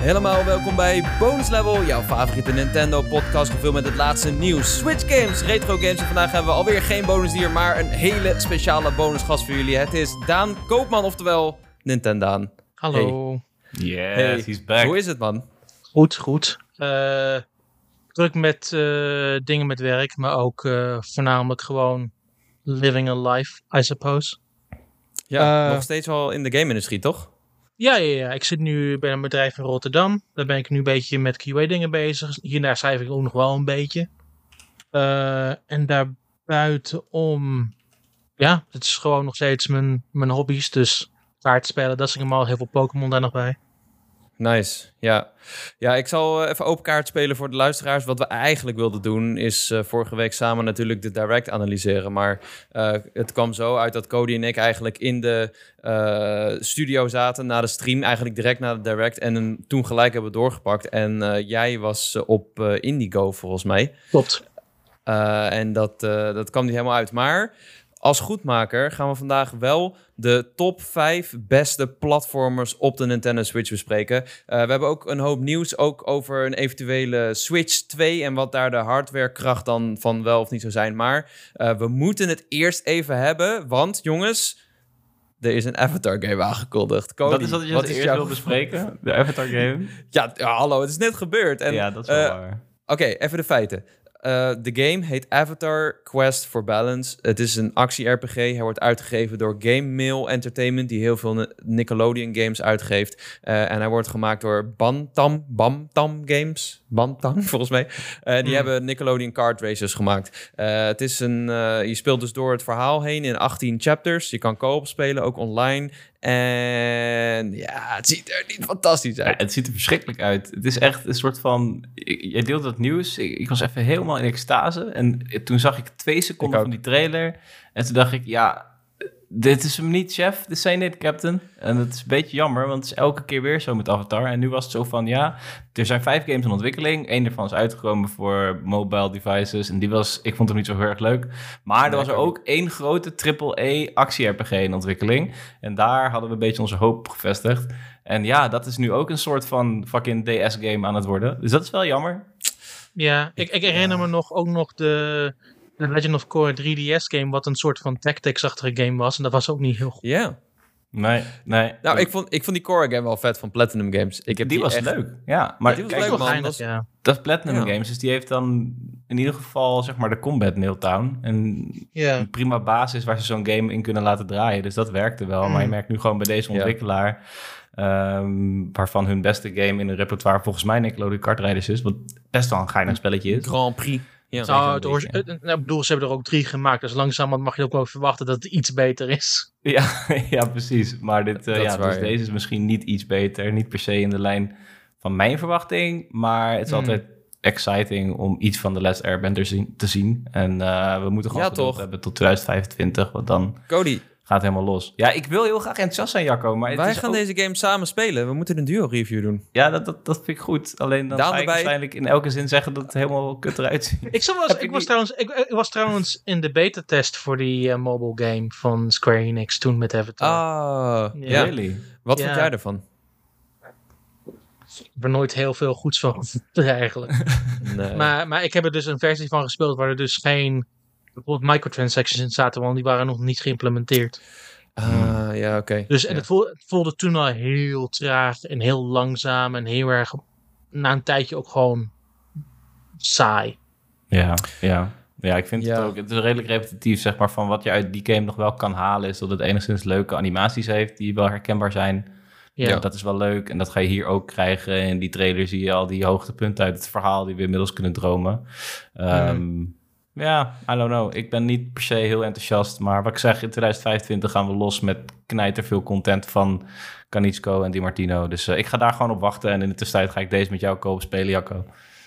Helemaal welkom bij Bonus Level, jouw favoriete Nintendo podcast gevuld met het laatste nieuws. Switch games, retro games en vandaag hebben we alweer geen bonusdier, maar een hele speciale bonusgast voor jullie. Het is Daan Koopman, oftewel Nintendaan. Hallo. Yes, Hey, he's back. Hoe is het man? Goed, goed. Eh, druk met eh, dingen met werk, maar ook eh, voornamelijk gewoon living a life, I suppose. Ja, nog steeds wel in de game-industrie, toch? Ja, ja, ja. Ik zit nu bij een bedrijf in Rotterdam. Daar ben ik nu een beetje met QA-dingen bezig. Hier en daar schrijf ik ook nog wel een beetje. Eh, en daarbuitenom, ja, het is gewoon nog steeds mijn, mijn hobby's. Dus kaartspellen, dat is allemaal heel veel Pokémon daar nog bij. Nice, ja. Ja, ik zal eh, even open kaart spelen voor de luisteraars. Wat we eigenlijk wilden doen is eh, vorige week samen natuurlijk de Direct analyseren. Maar eh, het kwam zo uit dat Cody en ik eigenlijk in de studio zaten na de stream. Eigenlijk direct na de Direct en hem toen gelijk hebben doorgepakt. En jij was op Indigo volgens mij. Klopt. En dat, dat kwam niet helemaal uit. Maar als goedmaker gaan we vandaag wel de top 5 beste platformers op de Nintendo Switch bespreken. Uh, we hebben ook een hoop nieuws ook over een eventuele Switch 2 en wat daar de hardwarekracht dan van wel of niet zou zijn. Maar uh, we moeten het eerst even hebben, want jongens, er is een Avatar game aangekondigd. Cody, dat is wat je wat eerst jouw... wil bespreken, de Avatar game. ja, ja, hallo, het is net gebeurd. En, ja, dat is wel uh, waar. Oké, okay, even de feiten. Uh, de game heet Avatar Quest for Balance. Het is een actie-RPG. Hij wordt uitgegeven door Game Mail Entertainment, die heel veel Nickelodeon games uitgeeft. Uh, en hij wordt gemaakt door Bantam, Bamtam Games. Bantam, volgens mij. Uh, die mm. hebben Nickelodeon Kart Racers gemaakt. het is een, je speelt dus door het verhaal heen in 18 chapters. Je kan co-op spelen, ook online. En ja, het ziet er niet fantastisch uit. Ja, het ziet er verschrikkelijk uit. Het is echt een soort van. Jij deelt dat nieuws. Ik, ik was even helemaal in extase. En toen zag ik twee seconden van die trailer. En toen dacht ik, ja, dit is hem niet, chef. Dit zijn niet, captain. En dat is een beetje jammer, want het is elke keer weer zo met Avatar. En nu was het zo van, ja, er zijn vijf games in ontwikkeling. Eén daarvan is uitgekomen voor mobile devices. En die was, ik vond hem niet zo heel erg leuk. Maar er was er ook één grote AAA actie-RPG in ontwikkeling. En daar hadden we een beetje onze hoop op gevestigd. En ja, dat is nu ook een soort van fucking DS-game aan het worden. Dus dat is wel jammer. Ja, ik, ik herinner ja. me nog ook nog de... De Legend of Korra 3DS-game, wat een soort van tactics-achtige game was. En dat was ook niet heel goed. Ja. Yeah. Nee, nee. Nou, ik vond, ik vond die Korra game wel vet van Platinum Games. Ik heb die, die was echt... leuk, ja. Maar die was kijk, leuk, man. Dat, ja. dat is Platinum Ja. Games, dus die heeft dan in ieder geval zeg maar de combat Nailtown. En Ja. een prima basis waar ze zo'n game in kunnen laten draaien. Dus dat werkte wel. Mm. Maar je merkt nu gewoon bij deze Ja. ontwikkelaar... ehm, waarvan hun beste game in hun repertoire volgens mij Nickelodeon Kart Riders is. Wat best wel een geinig spelletje is. Grand Prix. Ja. Nou, het beetje. het- nou, bedoel, ze hebben er ook drie gemaakt. Dus langzamerhand mag je ook wel verwachten dat het iets beter is. Ja, ja precies. Maar dit, eh, ja, is waar, dus ja. deze is misschien niet iets beter. Niet per se in de lijn van mijn verwachting. Maar het is Hmm. altijd exciting om iets van de Last Airbender zien, te zien. En eh, we moeten gewoon Ja, toch? hebben tot 2025. Want dan Cody, gaat helemaal los. Ja, ik wil heel graag enthousiast zijn, Jacco. Maar het wij is gaan ook- deze game samen spelen. We moeten een duo-review doen. Ja, dat, dat, dat vind ik goed. Alleen dan Daan ga ik erbij. waarschijnlijk in elke zin zeggen dat het helemaal kut eruit ziet. Ik, je ik, was, trouwens, ik, ik was trouwens in de beta-test voor die eh, mobile game van Square Enix toen met Avatar. Ah. Really? Wat Ja. vond jij ervan? Ik heb er nooit heel veel goeds van eigenlijk. Nee. Maar, maar ik heb er dus een versie van gespeeld waar er dus geen bijvoorbeeld microtransactions in zaten, want die waren nog niet geïmplementeerd. Ah, ja, oké. Dus en Ja. het, voelde, het voelde toen al heel traag en heel langzaam en heel erg na een tijdje ook gewoon saai. Ja, ja. Ja, ik vind Ja. het ook. Het is redelijk repetitief, zeg maar, van wat je uit die game nog wel kan halen, is dat het enigszins leuke animaties heeft die wel herkenbaar zijn. Ja. Ja, dat is wel leuk. En dat ga je hier ook krijgen. In die trailer zie je al die hoogtepunten uit het verhaal die we inmiddels kunnen dromen. Ehm, Ja, I don't know. Ik ben niet per se heel enthousiast. Maar wat ik zeg, in 2025 gaan we los met knijter veel content van Canitsco en Di Martino. Dus eh, ik ga daar gewoon op wachten. En in de tussentijd ga ik deze met jou kopen spelen, Jacco.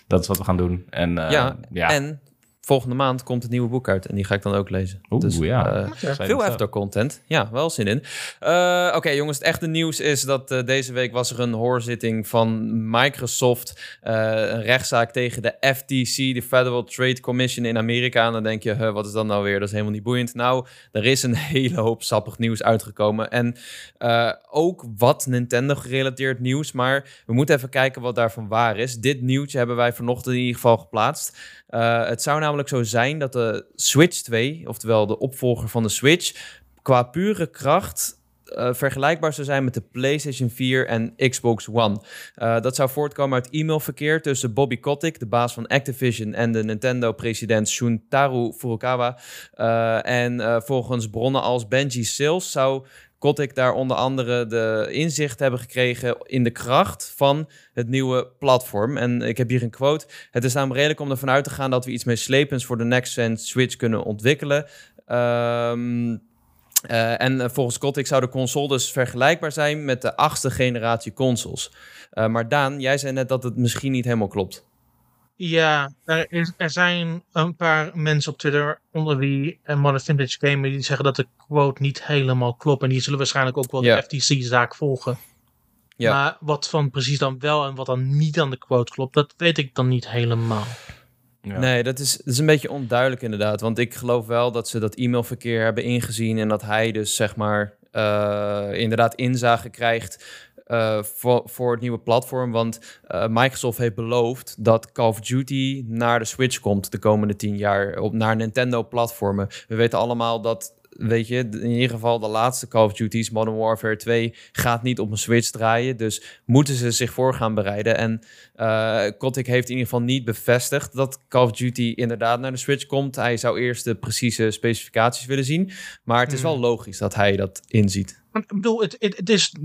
Dat is wat we gaan doen. En, eh, ja, ja. en volgende maand komt het nieuwe boek uit en die ga ik dan ook lezen. Oeh, dus, ja. eh, veel Avatar content. Ja, wel zin in. Eh, Oké, jongens, het echte nieuws is dat eh, deze week was er een hoorzitting van Microsoft. eh, een rechtszaak tegen de FTC, de Federal Trade Commission in Amerika. En dan denk je, huh, wat is dat nou weer? Dat is helemaal niet boeiend. Nou, er is een hele hoop sappig nieuws uitgekomen. En eh, ook wat Nintendo gerelateerd nieuws. Maar we moeten even kijken wat daarvan waar is. Dit nieuwtje hebben wij vanochtend in ieder geval geplaatst. Eh, het zou namelijk zo zijn dat de Switch 2, oftewel de opvolger van de Switch, qua pure kracht eh, vergelijkbaar zou zijn met de PlayStation 4 en Xbox One. Eh, dat zou voortkomen uit e-mailverkeer tussen Bobby Kotick, de baas van Activision, en de Nintendo-president Shuntaro Furukawa. En volgens bronnen als Benji Sales zou Kotick daar onder andere de inzicht hebben gekregen in de kracht van het nieuwe platform. En ik heb hier een quote. Het is namelijk redelijk om ervan uit te gaan dat we iets meeslepends voor de next-gen Switch kunnen ontwikkelen. Ehm, eh, en eh, volgens Kotick zou de console dus vergelijkbaar zijn met de achtste generatie consoles. Eh, maar Daan, jij zei net dat het misschien niet helemaal klopt. Ja, er, er zijn een paar mensen op Twitter, onder wie en Modern Vintage Gamer, die zeggen dat de quote niet helemaal klopt. En die zullen waarschijnlijk ook wel de FTC-zaak volgen. Ja. Maar wat van precies dan wel en wat dan niet aan de quote klopt, dat weet ik dan niet helemaal. Ja. Nee, dat is, dat is een beetje onduidelijk inderdaad. Want ik geloof wel dat ze dat e-mailverkeer hebben ingezien en dat hij dus zeg maar eh, inderdaad inzage krijgt eh, voor, voor het nieuwe platform. Want eh, Microsoft heeft beloofd dat Call of Duty naar de Switch komt de komende tien jaar op naar Nintendo-platformen. We weten allemaal dat. Weet je, in ieder geval de laatste Call of Duty's, Modern Warfare 2, gaat niet op een Switch draaien. Dus moeten ze zich voor gaan bereiden. En eh Kotick heeft in ieder geval niet bevestigd dat Call of Duty inderdaad naar de Switch komt. Hij zou eerst de precieze specificaties willen zien. Maar het is wel Hmm. logisch dat hij dat inziet. Ik bedoel, het, het, het is,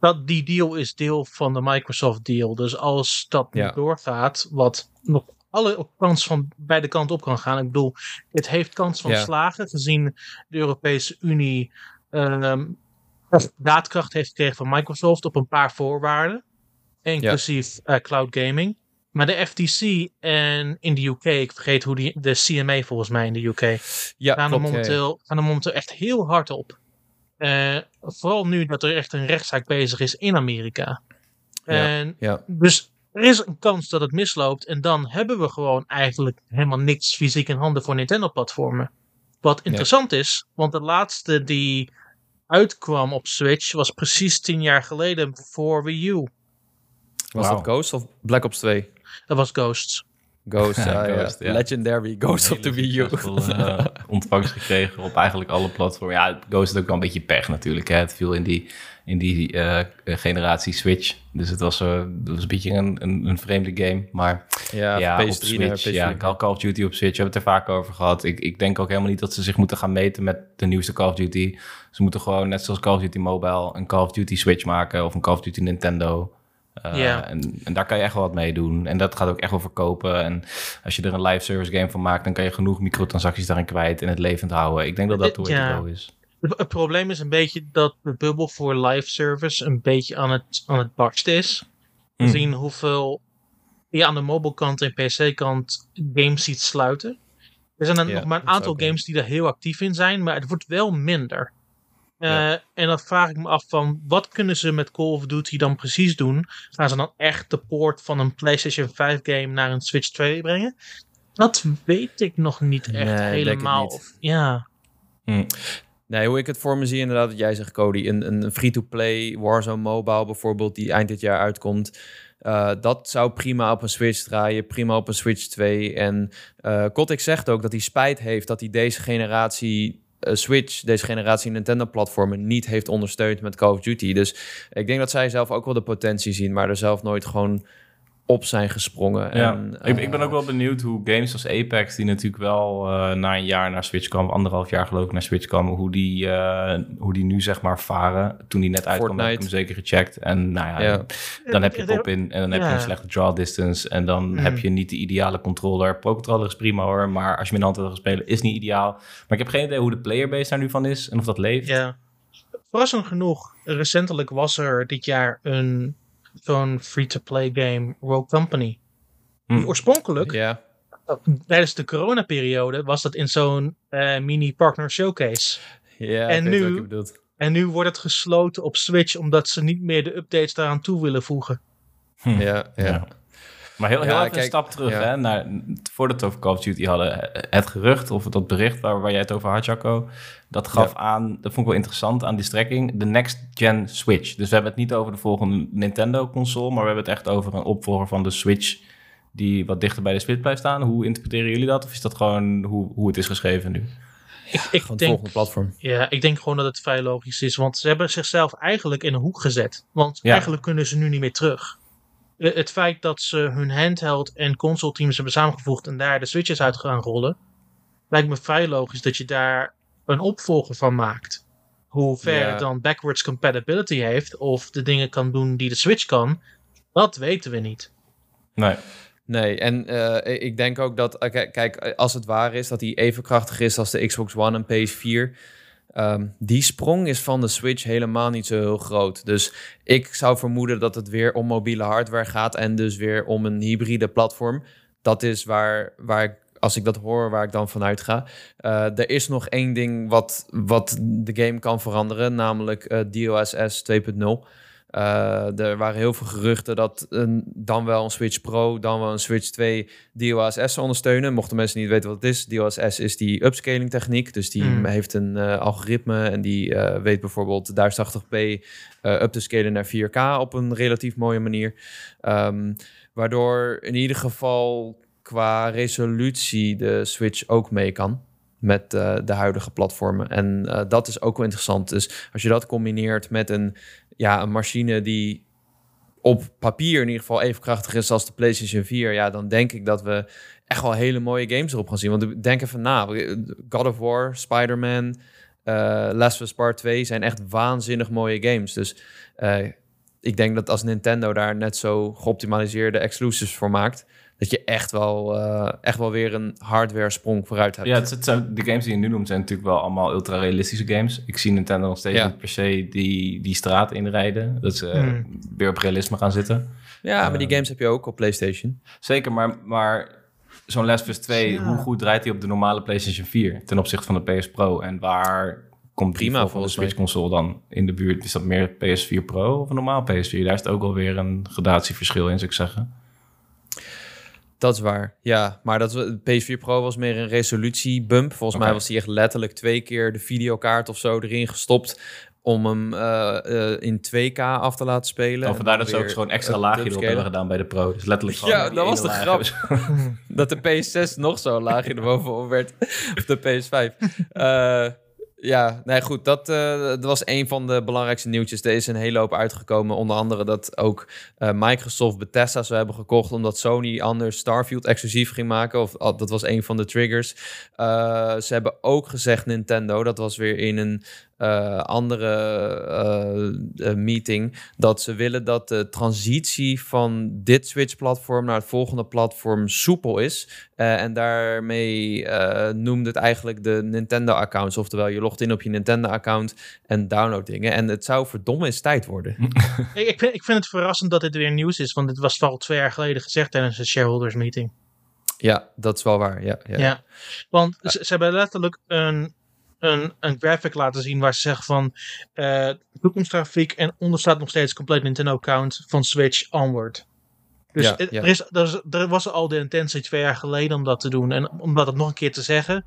dat die deal is deel van de Microsoft deal. Dus als dat Ja. niet doorgaat, wat nog alle kans van beide kanten op kan gaan. Ik bedoel, het heeft kans van Ja. slagen, gezien de Europese Unie ehm, daadkracht heeft gekregen van Microsoft op een paar voorwaarden. Inclusief eh, cloud gaming. Maar de FTC en in de UK, ik vergeet hoe die, de CMA volgens mij in de UK, Ja, gaan er, klopt, momenteel, gaan er momenteel echt heel hard op. Eh, vooral nu dat er echt een rechtszaak bezig is in Amerika. Ja, En ja. dus er is een kans dat het misloopt. En dan hebben we gewoon eigenlijk helemaal niks fysiek in handen voor Nintendo-platformen. Wat interessant is, want de laatste die uitkwam op Switch was precies tien jaar geleden voor Wii U. Was dat Ghost of Black Ops 2? Dat was Ghosts. Ghost, Ja, ah, ja. Ghost, ja. Legendary Ghost of the Wii U. Eh, ontvangst gekregen op eigenlijk alle platformen. Ja, Ghost had ook wel een beetje pech natuurlijk. Hè. Het viel in die, in die eh, generatie Switch. Dus het was, eh, het was een beetje een, een, een vreemde game. Maar ja, ja, PS3 op Switch. PS4. Ja, Call Call of Duty op Switch. We hebben het er vaak over gehad. Ik, ik denk ook helemaal niet dat ze zich moeten gaan meten met de nieuwste Call of Duty. Ze moeten gewoon, net zoals Call of Duty Mobile, een Call of Duty Switch maken. Of een Call of Duty Nintendo. Uh, Ja. en, en daar kan je echt wel wat mee doen. En dat gaat ook echt wel verkopen. En als je er een live service game van maakt, dan kan je genoeg microtransacties daarin kwijt en het levend houden. Ik denk dat dat way Ja. is. Het, probleem is een beetje dat de bubbel voor live service een beetje aan het, aan het barsten is. Mm. Gezien hoeveel je aan de mobile kant en PC kant games ziet sluiten. Er zijn dan Ja, nog maar een aantal games die daar heel actief in zijn, maar het wordt wel minder. Eh, Ja. En dan vraag ik me af van, wat kunnen ze met Call of Duty dan precies doen? Gaan ze dan echt de poort van een PlayStation 5 game naar een Switch 2 brengen? Dat weet ik nog niet echt Nee, helemaal. niet. Ja. Hm. Nee, hoe ik het voor me zie, inderdaad, wat jij zegt, Cody. Een, een free-to-play Warzone Mobile bijvoorbeeld, die eind dit jaar uitkomt. eh, dat zou prima op een Switch draaien, prima op een Switch 2. En eh Kotick zegt ook dat hij spijt heeft dat hij deze generatie Switch, deze generatie Nintendo-platformen niet heeft ondersteund met Call of Duty. Dus ik denk dat zij zelf ook wel de potentie zien, maar er zelf nooit gewoon op zijn gesprongen. Ja, En, ik, ik ben eh, ook wel benieuwd hoe games als Apex, die natuurlijk wel eh, na een jaar naar Switch kwam, anderhalf jaar geloof ik naar Switch kwam, hoe die, eh, hoe die nu zeg maar varen. Toen die net uitkwam, heb ik hem zeker gecheckt. En nou ja, Ja. dan heb je top in en dan heb je Ja. een slechte draw distance. En dan Mm. heb je niet de ideale controller. Pro controller is prima hoor, maar als je met een hand wil spelen, is niet ideaal. Maar ik heb geen idee hoe de playerbase daar nu van is en of dat leeft. Ja. Verrassend genoeg, recentelijk was er dit jaar een zo'n free-to-play game, Rogue Company. Hm. oorspronkelijk Ja, tijdens de coronaperiode was dat in zo'n uh, mini partner showcase. Ja, en, nu, nu, en nu wordt het gesloten op Switch omdat ze niet meer de updates daaraan toe willen voegen. Hm. Ja, ja. Maar heel, heel ja, even een stap terug, hè, naar, voordat we het over Call of Duty hadden, het gerucht of dat bericht waar, waar jij het over had, Jacco, dat gaf aan, dat vond ik wel interessant aan die strekking, de next gen Switch. Dus we hebben het niet over de volgende Nintendo console, maar we hebben het echt over een opvolger van de Switch die wat dichter bij de Switch blijft staan. Hoe interpreteren jullie dat? Of is dat gewoon hoe, hoe het is geschreven nu? Ik, ik denk, volgende platform. Ja, ik denk gewoon dat het vrij logisch is. Want ze hebben zichzelf eigenlijk in een hoek gezet. Want eigenlijk kunnen ze nu niet meer terug. Eh, het feit dat ze hun handheld en console teams hebben samengevoegd en daar de switches uit gaan rollen, lijkt me vrij logisch dat je daar een opvolger van maakt. Hoe ver het dan backwards compatibility heeft of de dingen kan doen die de Switch kan, dat weten we niet. Nee. Nee, en uh, ik denk ook dat, uh, kijk, als het waar is dat hij even krachtig is als de Xbox One en PS4, Um, die sprong is van de Switch helemaal niet zo heel groot. Dus ik zou vermoeden dat het weer om mobiele hardware gaat en dus weer om een hybride platform. Dat is waar, waar ik, als ik dat hoor, waar ik dan vanuit ga. Uh, er is nog één ding wat, wat de game kan veranderen, namelijk uh, DOSS 2.0. Uh, er waren heel veel geruchten dat een, dan wel een Switch Pro, dan wel een Switch 2 DOSS ondersteunen. Mochten mensen niet weten wat het is, DOSS is die upscaling techniek. Dus die mm. heeft een uh, algoritme en die uh, weet bijvoorbeeld 1080p up te scalen naar 4K op een relatief mooie manier. Um, waardoor in ieder geval qua resolutie de Switch ook mee kan met uh, de huidige platformen. En uh, dat is ook wel interessant. Dus als je dat combineert met een ja, een machine die op papier in ieder geval even krachtig is als de PlayStation 4, ja, dan denk ik dat we echt wel hele mooie games erop gaan zien. Want denk even na, God of War, Spider-Man, uh, Last of Us Part 2 zijn echt waanzinnig mooie games. Dus uh, ik denk dat als Nintendo daar net zo geoptimaliseerde exclusives voor maakt, dat je echt wel, uh, echt wel weer een hardware sprong vooruit hebt. Ja, het, zijn, de games die je nu noemt zijn natuurlijk wel allemaal ultra realistische games. Ik zie Nintendo nog steeds ja. niet per se die, die straat inrijden. Dat ze hmm. weer op realisme gaan zitten. Ja, maar die games heb je ook op PlayStation. Zeker, maar, maar zo'n Last of Us 2, hoe goed draait hij op de normale PlayStation 4 ten opzichte van de PS Pro? En waar komt prima van de Switch console dan in de buurt? Is dat meer PS4 Pro of een normaal PS4? Daar is het ook wel weer een gradatieverschil in, zou ik zeggen. Dat is waar, ja. Maar dat, PS4 Pro was meer een resolutiebump. Volgens mij was die echt letterlijk twee keer de videokaart of zo erin gestopt om hem uh, uh, in 2K af te laten spelen. Of vandaar dat ze ook gewoon extra laagje erop hebben gedaan bij de Pro. Dus letterlijk gewoon Ja, dat was de grap. dat de PS6 nog zo laag in de bovenop werd. Of de PS5. Uh, ja, nee, goed. Dat, uh, dat was een van de belangrijkste nieuwtjes. Er is een hele hoop uitgekomen. Onder andere dat ook uh, Microsoft Bethesda zou hebben gekocht... omdat Sony anders Starfield exclusief ging maken. Of dat was een van de triggers. Eh, ze hebben ook gezegd Nintendo. Dat was weer in een uh, andere uh, meeting. Dat ze willen dat de transitie van dit Switch-platform naar het volgende platform soepel is. Uh, en daarmee noemde het eigenlijk de Nintendo-accounts. Oftewel, je logt in op je Nintendo-account en download dingen. En het zou verdomme eens tijd worden. ik, vind, ik vind het verrassend dat dit weer nieuws is. Want dit was al twee jaar geleden gezegd tijdens de shareholders meeting. Ja, dat is wel waar. Ja, ja. ja want ze, ze hebben letterlijk een een, een graphic laten zien waar ze zeggen van uh, toekomstgrafiek en onder staat nog steeds compleet Nintendo account van Switch onward. Dus ja, Er, is, er, is, er, was al de intentie twee jaar geleden om dat te doen. En om dat nog een keer te zeggen,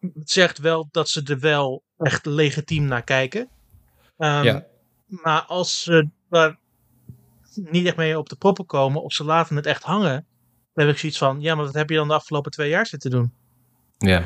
het zegt wel dat ze er wel echt legitiem naar kijken. Um, ja. Maar als ze daar niet echt mee op de proppen komen of ze laten het echt hangen, dan heb ik zoiets van, ja, maar wat heb je dan de afgelopen twee jaar zitten doen? Ja.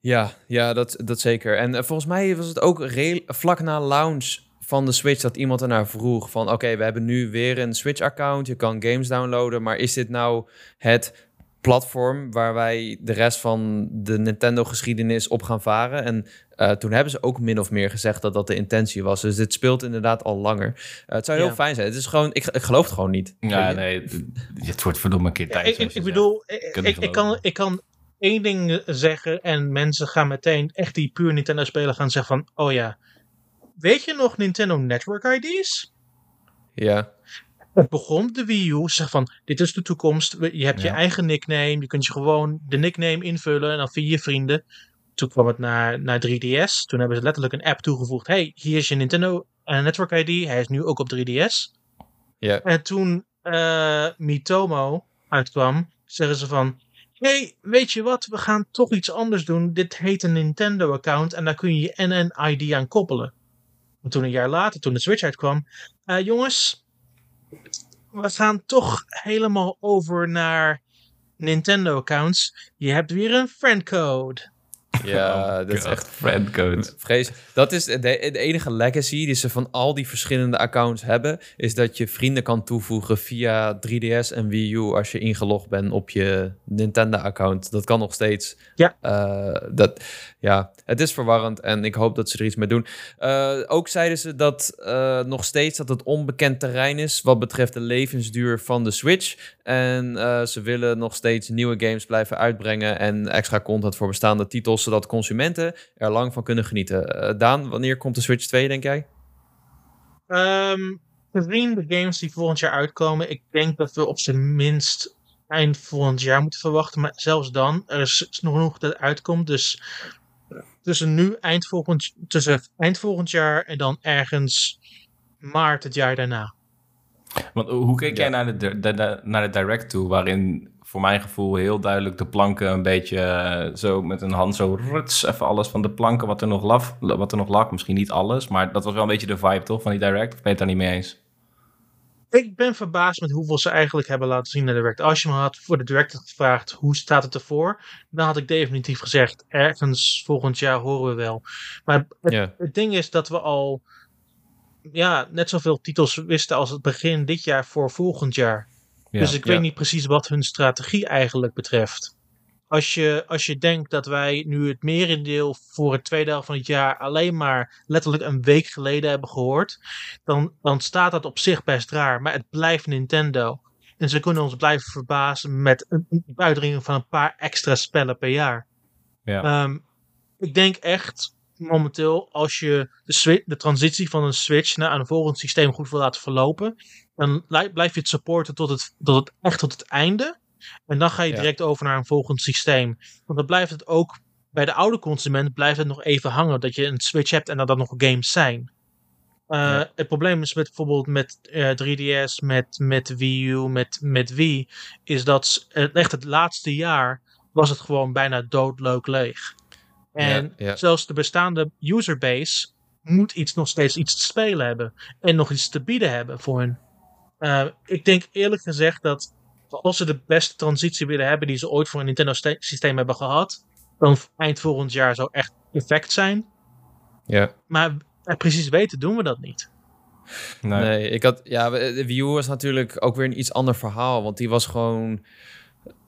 Ja, ja dat, dat zeker. En uh, volgens mij was het ook vlak na launch van de Switch dat iemand ernaar vroeg van... oké, we hebben nu weer een Switch-account, je kan games downloaden... maar is dit nou het platform waar wij de rest van de Nintendo-geschiedenis op gaan varen? En uh, toen hebben ze ook min of meer gezegd dat dat de intentie was. Dus dit speelt inderdaad al langer. Uh, het zou heel fijn zijn. Het is gewoon, ik, ik geloof het gewoon niet. Ja, nee, het wordt verdomme een keer tijd. Ja, ik, ik bedoel, ik, ik, kan, ik kan één ding zeggen en mensen gaan meteen echt die puur Nintendo spelen gaan zeggen van, oh ja, weet je nog Nintendo Network IDs? Ja. het begon de Wii U. Zeg van, dit is de toekomst. Je hebt je eigen nickname. Je kunt je gewoon de nickname invullen en dan via je vrienden. Toen kwam het naar, naar 3DS. Toen hebben ze letterlijk een app toegevoegd. hey, hier is je Nintendo eh, Network ID. Hij is nu ook op 3DS. Ja. En toen eh, Mitomo uitkwam, zeggen ze van... hey, weet je wat? We gaan toch iets anders doen. Dit heet een Nintendo-account en daar kun je je NN-ID aan koppelen. En toen een jaar later, toen de Switch uitkwam... eh, jongens, we gaan toch helemaal over naar Nintendo-accounts. Je hebt weer een friendcode. Ja, Oh dat is echt friendcode. vrees. Dat is de, de enige legacy die ze van al die verschillende accounts hebben, is dat je vrienden kan toevoegen via 3DS en Wii U als je ingelogd bent op je Nintendo-account. Dat kan nog steeds. Ja. Eh, dat, ja, het is verwarrend en ik hoop dat ze er iets mee doen. Eh, ook zeiden ze dat eh, nog steeds dat het onbekend terrein is wat betreft de levensduur van de Switch. En eh, ze willen nog steeds nieuwe games blijven uitbrengen en extra content voor bestaande titels, zodat consumenten er lang van kunnen genieten. Eh, Daan, wanneer komt de Switch 2, denk jij? Ehm gezien de games die volgend jaar uitkomen, ik denk dat we op zijn minst eind volgend jaar moeten verwachten. Maar zelfs dan, er is nog genoeg dat uitkomt. Dus tussen nu, eind volgend, tussen eind volgend jaar en dan ergens maart het jaar daarna. Want hoe keek Ja. jij naar de, de- de- naar de direct toe, waarin voor mijn gevoel heel duidelijk de planken een beetje eh, zo met een hand zo ruts, even alles van de planken wat er nog lag, wat er nog lag, misschien niet alles, maar dat was wel een beetje de vibe toch van die direct, of ben je het daar niet mee eens? Ik ben verbaasd met hoeveel ze eigenlijk hebben laten zien naar de direct. Als je me had voor de direct gevraagd hoe staat het ervoor, dan had ik definitief gezegd ergens volgend jaar horen we wel. Maar het, het ding is dat we al ja, net zoveel titels wisten als het begin dit jaar voor volgend jaar. Ja. dus ik ja. weet niet precies wat hun strategie eigenlijk betreft. Als je, als je denkt dat wij nu het merendeel voor het tweede helft van het jaar alleen maar letterlijk een week geleden hebben gehoord, dan, dan staat dat op zich best raar. Maar het blijft Nintendo. En ze kunnen ons blijven verbazen met een, een uitdringing van een paar extra spellen per jaar. Ja. Ehm, ik denk echt momenteel, als je de, de transitie van een Switch naar een volgend systeem goed wil laten verlopen, dan blij- blijf je het supporten tot het, tot het echt tot het einde. En dan ga je Ja. direct over naar een volgend systeem. Want dan blijft het ook bij de oude consument blijft het nog even hangen dat je een Switch hebt en dat dat nog games zijn. Uh, Ja. Het probleem is met bijvoorbeeld met uh, 3DS, met, met Wii U, met, met Wii, is dat het, echt het laatste jaar was het gewoon bijna doodleuk leeg. En ja. zelfs de bestaande userbase moet iets nog steeds iets te spelen hebben. En nog iets te bieden hebben voor hun. Uh, ik denk eerlijk gezegd dat als ze de beste transitie willen hebben die ze ooit voor een Nintendo systeem hebben gehad, dan eind volgend jaar zou echt perfect zijn. Ja. Maar precies weten doen we dat niet. Nee. nee, ik had. Ja, de Wii U was natuurlijk ook weer een iets ander verhaal. Want die was gewoon.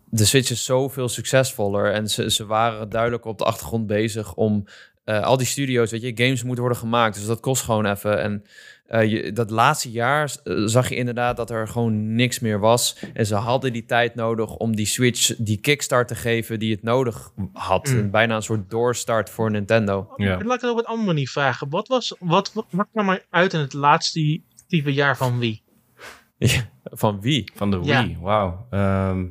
De Switch is zoveel succesvoller. En ze, ze waren duidelijk op de achtergrond bezig om. Uh, al die studio's, weet je, games moeten worden gemaakt. Dus dat kost gewoon even. En uh, je, dat laatste jaar uh, zag je inderdaad dat er gewoon niks meer was. En ze hadden die tijd nodig om die Switch die kickstart te geven die het nodig had. Mm. En bijna een soort doorstart voor Nintendo. Ja. Laat ik het op een andere manier vragen. Wat, was, wat, wat, wat kwam er uit in het laatste type jaar van wie? Ja, van wie? Van de Wii, Ja. wauw. Um...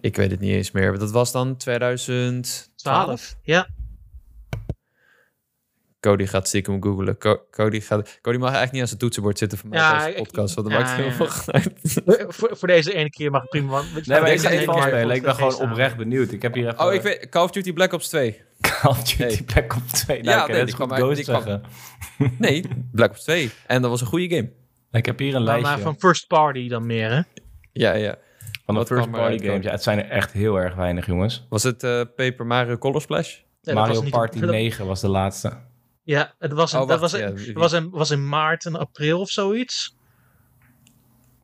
Ik weet het niet eens meer. Dat was dan 2012? Ja. Cody gaat stiekem googlen. Co Cody, gaat, Cody mag eigenlijk niet aan zijn toetsenbord zitten voor mij ja, deze podcast. Want dat ja, maakt heel ja. veel geluid. voor, voor, deze ene keer mag het prima. Want, nee, maar ik ga deze even ene keer spelen. Ik ben gewoon oprecht benieuwd. Ik heb hier even... Oh, ik weet. Call of Duty Black Ops 2. Call of Duty Nee. Black Ops 2. Ja, Nou, nee, nee, die dat is uit- Ghost kwam- zeggen. Nee, Black Ops 2. En dat was een goede game. Ik heb hier een Maar, lijstje maar van first party dan meer, hè? Ja, ja. van de first party games. Ja, het zijn er echt heel erg weinig, jongens. Was het eh, Paper Mario Color Splash? Nee, Mario niet- Party dat- 9 was de laatste. Ja, het was, in, Oh, dat was, ja, was, in, was in maart en april of zoiets.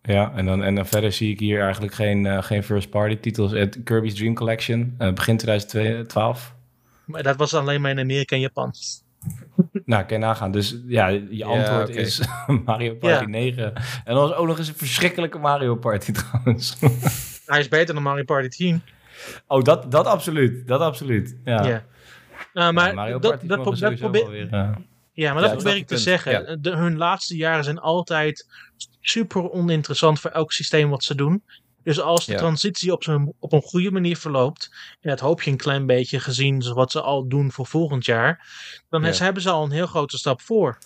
Ja, en dan, en dan verder zie ik hier eigenlijk geen, eh, geen first party titels. Het Kirby's Dream Collection, eh, begin 2012. Maar dat was alleen maar in Amerika en Japan. Nou, kan je nagaan. Dus ja, je Ja, antwoord is Mario Party Ja. 9. En dat was ook nog eens een verschrikkelijke Mario Party trouwens. Hij is beter dan Mario Party 10. oh, dat, dat absoluut. Dat absoluut. Ja. Ja. Nou, maar Ja, dat, dat, pro- probeer, weer, Ja, maar Ja, dat ik probeer snap ik te zeggen. De, hun laatste jaren zijn altijd super oninteressant voor elk systeem wat ze doen. Dus als de Ja. transitie op, zo'n, op een goede manier verloopt, en dat hoop je een klein beetje gezien wat ze al doen voor volgend jaar, dan hebben ze al een heel grote stap voor.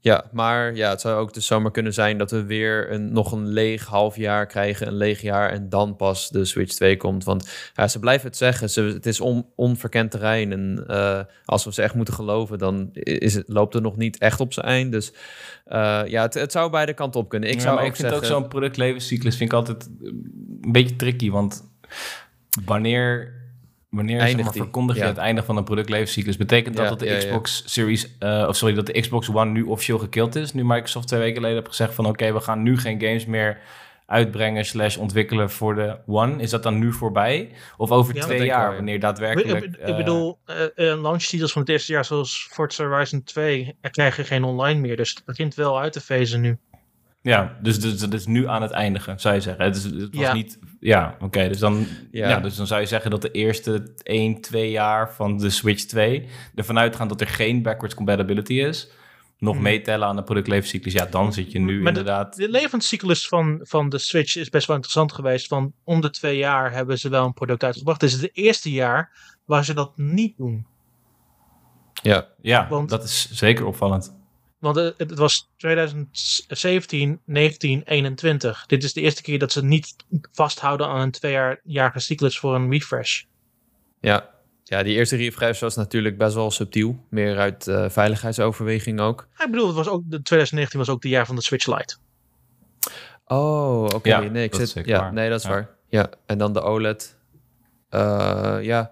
Ja, maar ja, het zou ook dus zomaar kunnen zijn dat we weer een, nog een leeg half jaar krijgen, een leeg jaar en dan pas de Switch 2 komt. Want ja, ze blijven het zeggen, ze, het is on, onverkend terrein en eh, als we ze echt moeten geloven, dan is het, loopt het nog niet echt op zijn eind. Dus eh, ja, het, het zou beide kanten op kunnen. Ik Ja, zou maar ook ik vind zeggen, ook zo'n productlevenscyclus vind ik altijd eh, een beetje tricky, want wanneer, wanneer zeg maar, die? verkondig je Ja. het einde van een productlevenscyclus? Betekent dat Ja, dat de ja. Xbox Series, eh, of sorry, dat de Xbox One nu officieel gekild is? Nu Microsoft twee weken geleden heeft gezegd van oké, we gaan nu geen games meer uitbrengen slash ontwikkelen voor de One. Is dat dan nu voorbij? Of over twee jaar, wanneer daadwerkelijk... ik- ik bedoel, eh eh, launch titels van het eerste jaar zoals Forza Horizon 2 er krijgen geen online meer. Dus het begint wel uit te fezen nu. Ja, dus, dus dat is nu aan het eindigen, zou je zeggen. Het, is, het was Ja. niet... Ja, oké. dus, dan, Ja. ja. dus dan zou je zeggen dat de eerste 1, 2 jaar van de Switch 2... ervan uitgaan dat er geen backwards compatibility is... nog Hmm. meetellen aan de productlevenscyclus... ja, dan zit je nu Maar de- inderdaad... De levenscyclus van, van de Switch is best wel interessant geweest. Van om de twee jaar hebben ze wel een product uitgebracht. Dit is het eerste jaar waar ze dat niet doen. ja, ja, want- dat is zeker opvallend. Want het, het was 2017, 19, 21. Dit is de eerste keer dat ze niet vasthouden aan een tweejarige cyclus voor een refresh. ja. Ja, die eerste refresh was natuurlijk best wel subtiel. Meer uit eh, veiligheidsoverweging ook. Ik bedoel, het was ook, de 2019 was ook de jaar van de Switch Lite. Oh, oké. Ja, nee, ik dat is zit. Ja, waar. nee, dat is Ja. waar. Ja, en dan de OLED. Eh, ja.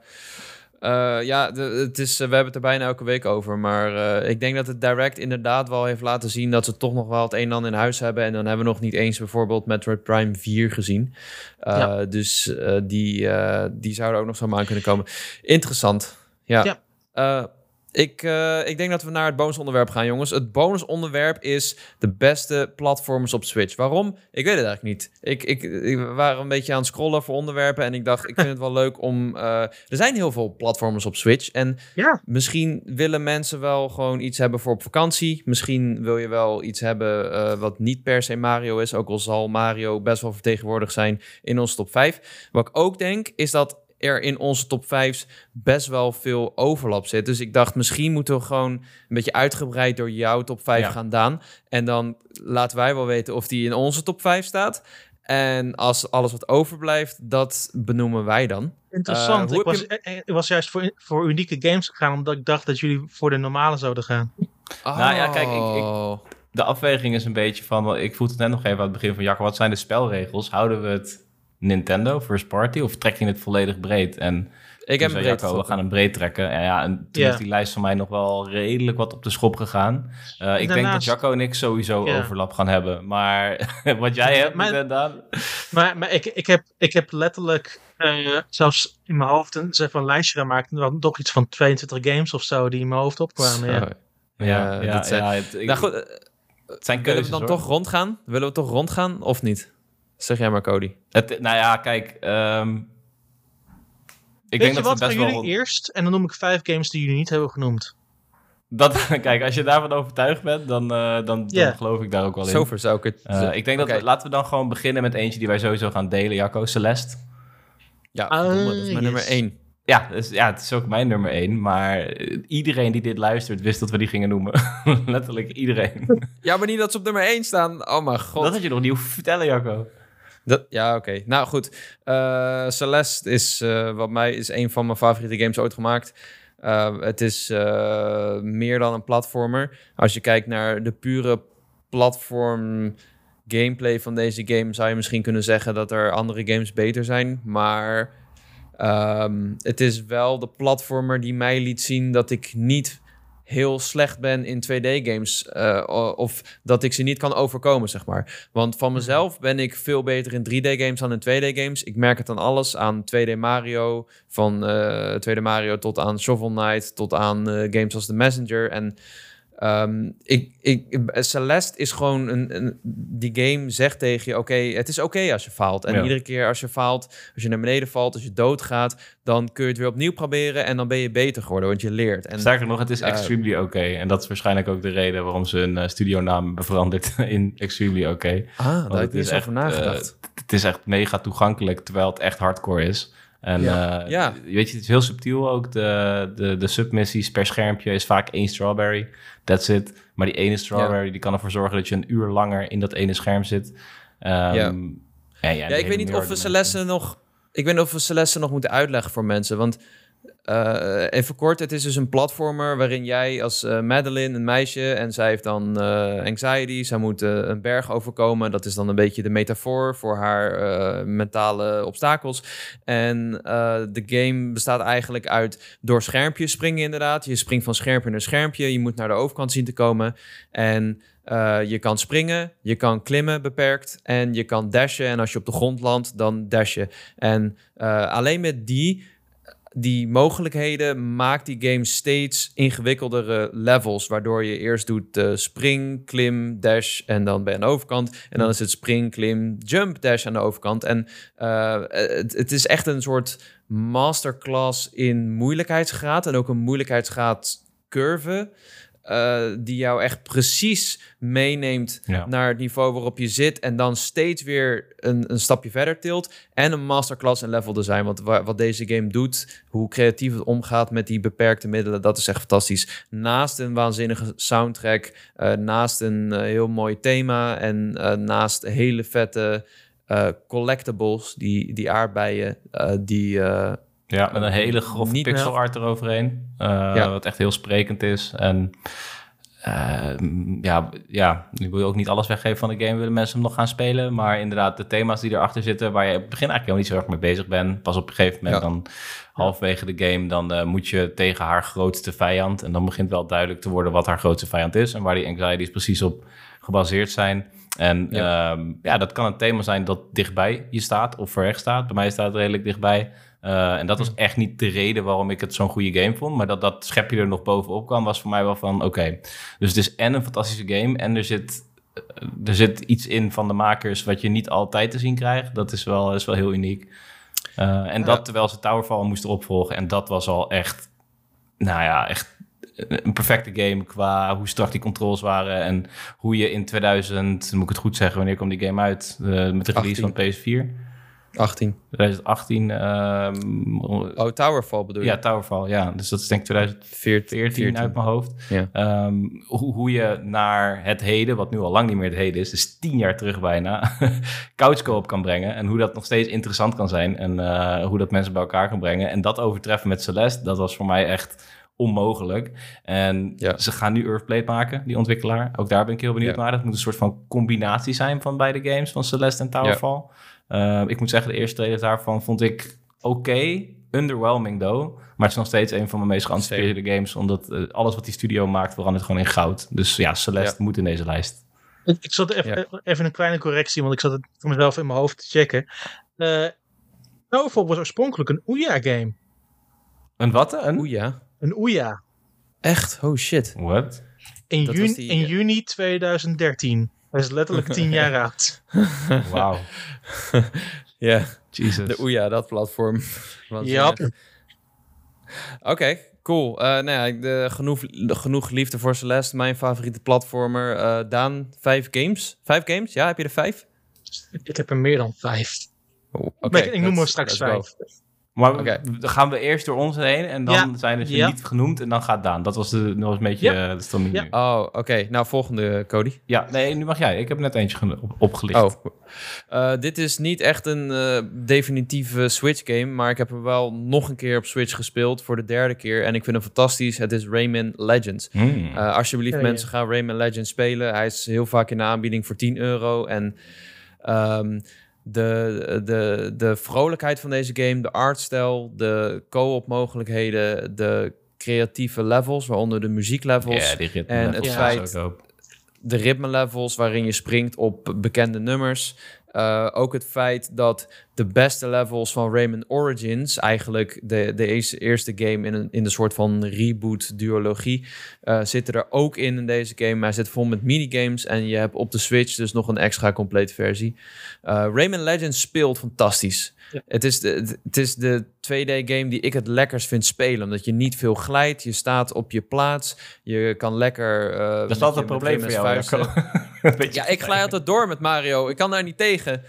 Eh, ja, de, het is, eh, we hebben het er bijna elke week over. Maar eh, ik denk dat het Direct inderdaad wel heeft laten zien dat ze toch nog wel het een en ander in huis hebben. En dan hebben we nog niet eens bijvoorbeeld Metroid Prime 4 gezien. Ja. Dus die, die zouden ook nog zomaar aan kunnen komen. Interessant. Ja. Ja. Ik, eh, ik denk dat we naar het bonusonderwerp gaan, jongens. Het bonusonderwerp is de beste platforms op Switch. Waarom? Ik weet het eigenlijk niet. Ik, ik, waren een beetje aan het scrollen voor onderwerpen en ik dacht, ik vind het wel leuk om... eh, er zijn heel veel platforms op Switch en Ja. misschien willen mensen wel gewoon iets hebben voor op vakantie. Misschien wil je wel iets hebben eh, wat niet per se Mario is, ook al zal Mario best wel vertegenwoordigd zijn in onze top 5. Wat ik ook denk, is dat er in onze top 5's best wel veel overlap zit. Dus ik dacht, misschien moeten we gewoon een beetje uitgebreid door jouw top 5 Ja. gaan daan. En dan laten wij wel weten of die in onze top 5 staat. En als alles wat overblijft, dat benoemen wij dan. Interessant. hoe ik, was, eh, ik was juist voor, voor unieke games gegaan, omdat ik dacht dat jullie voor de normale zouden gaan. Nou ja, kijk, ik- ik- Oh. De afweging is een beetje van... Ik voelde het net nog even aan het begin van... Jacco, wat zijn de spelregels? Houden we het Nintendo, first party... of trek je het volledig breed? En Ik heb breed Jacco, we gaan hem breed trekken. En ja, en toen Ja. is die lijst van mij nog wel redelijk wat op de schop gegaan. Eh, ik denk dat Jacco en ik sowieso Ja. overlap gaan hebben. Maar wat jij hebt, Maar- inderdaad... Maar, maar ik, ik, heb, ik heb letterlijk eh, zelfs in mijn hoofd een, zeg, van een lijstje gemaakt. En er waren toch iets van 22 games of zo die in mijn hoofd opkwamen. Ja. Ja, ja, dat zijn- ja, het, ik- nou goed, eh, het zijn willen we dan hoor. toch rondgaan? Willen we toch rondgaan of niet? Zeg jij maar, Cody. Het, nou ja, kijk... ehm, ik Weet denk je dat wat, we best gaan wel... jullie eerst? En dan noem ik vijf games die jullie niet hebben genoemd. Dat, kijk, als je daarvan overtuigd bent, dan, eh, dan, geloof ik daar ook wel in. Zover zou ik het... Eh, ik denk dat we, laten we dan gewoon beginnen met eentje die wij sowieso gaan delen, Jacco, Celeste. Ja, Ah, dat is mijn yes. nummer één. Ja, dus, ja, het is ook mijn nummer één, maar eh, iedereen die dit luistert wist dat we die gingen noemen. Letterlijk iedereen. Ja, maar niet dat ze op nummer één staan. Oh mijn god. dat had je nog niet hoeven vertellen, Jacco. Dat, ja, oké. Nou goed. Eh, Celeste is, eh, wat mij, is een van mijn favoriete games ooit gemaakt. Eh, het is meer dan een platformer. Als je kijkt naar de pure platform gameplay van deze game, zou je misschien kunnen zeggen dat er andere games beter zijn. Maar ehm, het is wel de platformer die mij liet zien dat ik niet heel slecht ben in 2D-games. of dat ik ze niet kan overkomen, zeg maar. Want van mezelf ben ik veel beter in 3D-games dan in 2D-games. Ik merk het aan alles. Aan 2D Mario, van eh 2D Mario tot aan Shovel Knight, tot aan eh, games als The Messenger. En Ehm, ik, ik, Celeste is gewoon een, een die game zegt tegen je: oké, het is oké als je faalt. En iedere keer als je faalt, als je naar beneden valt, als je doodgaat, dan kun je het weer opnieuw proberen en dan ben je beter geworden, want je leert. En, Sterker nog, het is uh, extremely oké. Okay. En dat is waarschijnlijk ook de reden waarom ze een uh, studionaam hebben veranderd in extremely oké. Okay. Ah, daar heb ik niet over nagedacht. Uh, het is echt mega toegankelijk, terwijl het echt hardcore is. En ja. Uh, ja. weet je, het is heel subtiel ook. De, de, de submissies per schermpje is vaak één strawberry. That's it. Maar die ene strawberry ja. die kan ervoor zorgen dat je een uur langer in dat ene scherm zit. Um, ja. ja, ja, ik weet niet of we Celeste nog... Ik weet niet of we Celeste nog moeten uitleggen voor mensen. Want uh, even kort, het is dus een platformer waarin jij als uh, Madeline, een meisje, en zij heeft dan uh, anxiety, zij moet een berg overkomen. Dat is dan een beetje de metafoor voor haar mentale obstakels. En de game bestaat eigenlijk uit door schermpjes springen inderdaad. Je springt van schermpje naar schermpje, je moet naar de overkant zien te komen. En je kan springen, je kan klimmen beperkt en je kan dashen. En als je op de grond landt, dan dash je. En alleen met die die mogelijkheden maakt die game steeds ingewikkeldere levels. Waardoor je eerst doet uh, spring, klim, dash en dan ben je aan de overkant. En dan is het spring, klim, jump, dash aan de overkant. En uh, het, het, is echt een soort masterclass in moeilijkheidsgraad. En ook een moeilijkheidsgraad curve. Uh, die jou echt precies meeneemt naar het niveau waarop je zit. En dan steeds weer een, een stapje verder tilt. En een masterclass in level design. Want wat deze game doet, hoe creatief het omgaat met die beperkte middelen, dat is echt fantastisch. Naast een waanzinnige soundtrack, uh, naast een uh, heel mooi thema en naast hele vette collectibles, die, die aardbeien, die. Ja, met een hele grove pixel art eroverheen. Uh, ja. Wat echt heel sprekend is. En uh, ja, ja, nu wil je ook niet alles weggeven van de game. Willen mensen hem nog gaan spelen. Maar inderdaad, de thema's die erachter zitten... waar je op het begin eigenlijk helemaal niet zo erg mee bezig bent. Pas op een gegeven moment ja. dan halverwege de game... dan uh, moet je tegen haar grootste vijand. En dan begint wel duidelijk te worden wat haar grootste vijand is. En waar die anxieties precies op gebaseerd zijn. En ja. Uh, ja, dat kan een thema zijn dat dichtbij je staat of ver weg staat. Bij mij staat het redelijk dichtbij. Uh, en dat was echt niet de reden waarom ik het zo'n goede game vond. Maar dat dat schepje er nog bovenop kwam, was voor mij wel van oké. Okay. Dus het is en een fantastische game. En er zit, er zit iets in van de makers wat je niet altijd te zien krijgt. Dat is wel, is wel heel uniek. Uh, en dat terwijl ze Towerfall moesten opvolgen. En dat was al echt, nou ja, echt een perfecte game qua hoe strak die controls waren. En hoe je in 2000, moet ik het goed zeggen, wanneer kwam die game uit? Uh, met de release 18. van PS4. 18. 2018. Um, oh, Towerfall bedoel je? Ja, Towerfall, ja. Dus dat is denk ik 2014 14. uit mijn hoofd. Ja. Um, hoe, hoe je naar het heden, wat nu al lang niet meer het heden is, dus tien jaar terug bijna, couchcoop kan brengen. En hoe dat nog steeds interessant kan zijn. En uh, hoe dat mensen bij elkaar kan brengen. En dat overtreffen met Celeste, dat was voor mij echt onmogelijk. En ja. ze gaan nu Earthblade maken, die ontwikkelaar. Ook daar ben ik heel benieuwd ja. naar. Dat moet een soort van combinatie zijn van beide games, van Celeste en Towerfall. Ja. Uh, ik moet zeggen, de eerste trailer daarvan vond ik oké. Okay. Underwhelming though. Maar het is nog steeds een van mijn meest geanticipeerde games. Omdat uh, alles wat die studio maakt verandert gewoon in goud. Dus ja, Celeste ja. moet in deze lijst. Ik, ik zat even, ja. even een kleine correctie, want ik zat het voor mezelf in mijn hoofd te checken. Uh, Towerfall was oorspronkelijk een Ouya-game. Een wat? Een Ouya? Een Ouya. Echt? Oh shit. What? In, juni, die, in juni 2013. Hij is letterlijk tien jaar oud. Wauw. ja, Jesus. De Ouya, dat platform. Ja. Oké, okay, cool. Uh, nou ja, de, genoeg, de, genoeg liefde voor Celeste, mijn favoriete platformer. Uh, Daan, vijf games? Vijf games? Ja, heb je er vijf? Ik heb er meer dan vijf. Oh, okay, ik, ik noem er straks vijf. Go. Maar okay. dan gaan we eerst door ons heen en dan ja. zijn ze ja. niet genoemd en dan gaat Daan. Dat was, de, dat was een beetje ja. uh, de stemming ja. Oh, oké. Okay. Nou, volgende, Cody. Ja, nee, nu mag jij. Ik heb net eentje op, opgelicht. Oh. Uh, dit is niet echt een uh, definitieve Switch game, maar ik heb hem wel nog een keer op Switch gespeeld voor de derde keer en ik vind hem fantastisch. Het is Rayman Legends. Hmm. alsjeblieft mensen, gaan Rayman Legends spelen. Hij is heel vaak in de aanbieding voor 10 euro en... Um, de, de, de vrolijkheid van deze game, de artstijl, de co-op mogelijkheden, de creatieve levels, waaronder de muzieklevels. Ja, die ritme en het feit, de ritme levels waarin je springt op bekende nummers. Uh, ook het feit dat de beste levels van Rayman Origins, eigenlijk de, de eerste game in, een, in de soort van reboot-duologie, uh, zitten er ook in in deze game. Maar hij zit vol met minigames en je hebt op de Switch dus nog een extra complete versie. Uh, Rayman Legends speelt fantastisch. Het, is de, het is de 2D-game die ik het lekkers vind spelen. Omdat je niet veel glijdt. Je staat op je plaats. Je kan lekker... Uh, dat is altijd een probleem voor jou, Ja, ik glij altijd door met Mario. Ik kan daar niet tegen.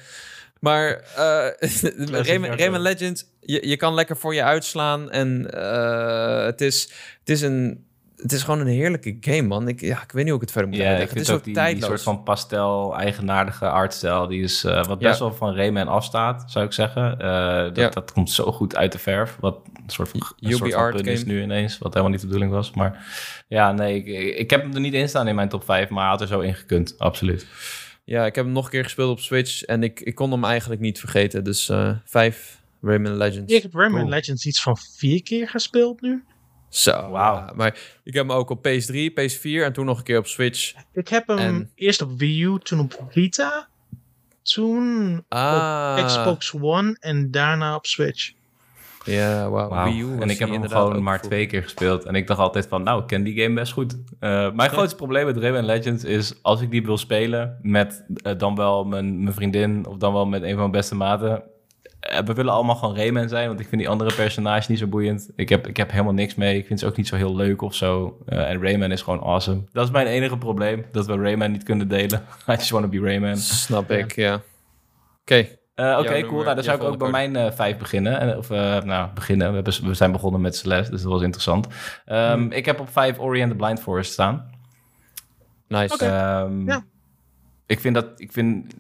Maar uh, Rayman, Legends, je, je kan lekker voor je uitslaan. En uh, het, is, het is een het is gewoon een heerlijke game, man. Ik, ja, ik weet niet hoe ik het verder moet ja, Ik het is ook die, die, soort van pastel, eigenaardige artstijl. Die is uh, wat best wel van Rayman afstaat, zou ik zeggen. Uh, dat, ja. dat komt zo goed uit de verf. Wat een soort van, een soort van punt is nu ineens. Wat helemaal niet de bedoeling was. Maar ja, nee, ik, ik heb hem er niet in staan in mijn top 5. Maar hij had er zo in gekund, absoluut. Ja, ik heb hem nog een keer gespeeld op Switch. En ik, ik kon hem eigenlijk niet vergeten. Dus uh, vijf Rayman Legends. Ik heb Rayman Legends iets van vier keer gespeeld nu. Zo, wauw. maar ik heb hem ook op PS3, PS4 en toen nog een keer op Switch. Ik heb hem eerst op Wii U, toen op Vita, toen ah. op Xbox One en daarna op Switch. Ja, wauw. Wii U en ik heb hem gewoon maar twee keer gespeeld. En ik dacht altijd van, nou, ik ken die game best goed. Uh, mijn grootste probleem met Rayman Legends is... als ik die wil spelen met uh, dan wel mijn, mijn vriendin... of dan wel met een van mijn beste maten eh, we willen allemaal gewoon Rayman zijn, want ik vind die andere personages niet zo boeiend. Ik heb, ik heb helemaal niks mee. Ik vind ze ook niet zo heel leuk of zo. Uh, en Rayman is gewoon awesome. Dat is mijn enige probleem, dat we Rayman niet kunnen delen. I just want to be Rayman. Snap ik, ja. Oké. Okay. Uh, Oké, cool. Nou, dan zou ik ook bij mijn uh, vijf beginnen. Of uh, nou, beginnen. We, hebben, we, zijn begonnen met Celeste, dus dat was interessant. Um, hmm. Ik heb op vijf Ori and the Blind Forest staan. Nice. Okay. Um, ja. Ik vind dat... Ik vind,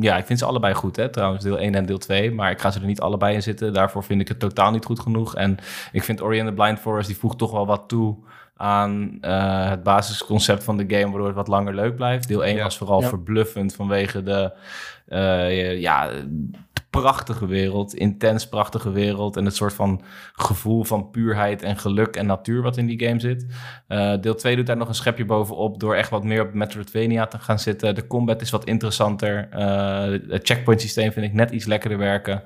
ja, ik vind ze allebei goed, hè, trouwens, deel 1 en deel 2. Maar ik ga ze er niet allebei in zitten. Daarvoor vind ik het totaal niet goed genoeg. En ik vind Ori and the Blind Forest, die voegt toch wel wat toe aan uh, het basisconcept van de game, waardoor het wat langer leuk blijft. Deel 1 was vooral verbluffend vanwege de, uh, ja, prachtige wereld, intens prachtige wereld en het soort van gevoel van puurheid en geluk en natuur wat in die game zit. Uh, deel 2 doet daar nog een schepje bovenop door echt wat meer op Metroidvania te gaan zitten. De combat is wat interessanter. Uh, het checkpoint systeem vind ik net iets lekkerder werken.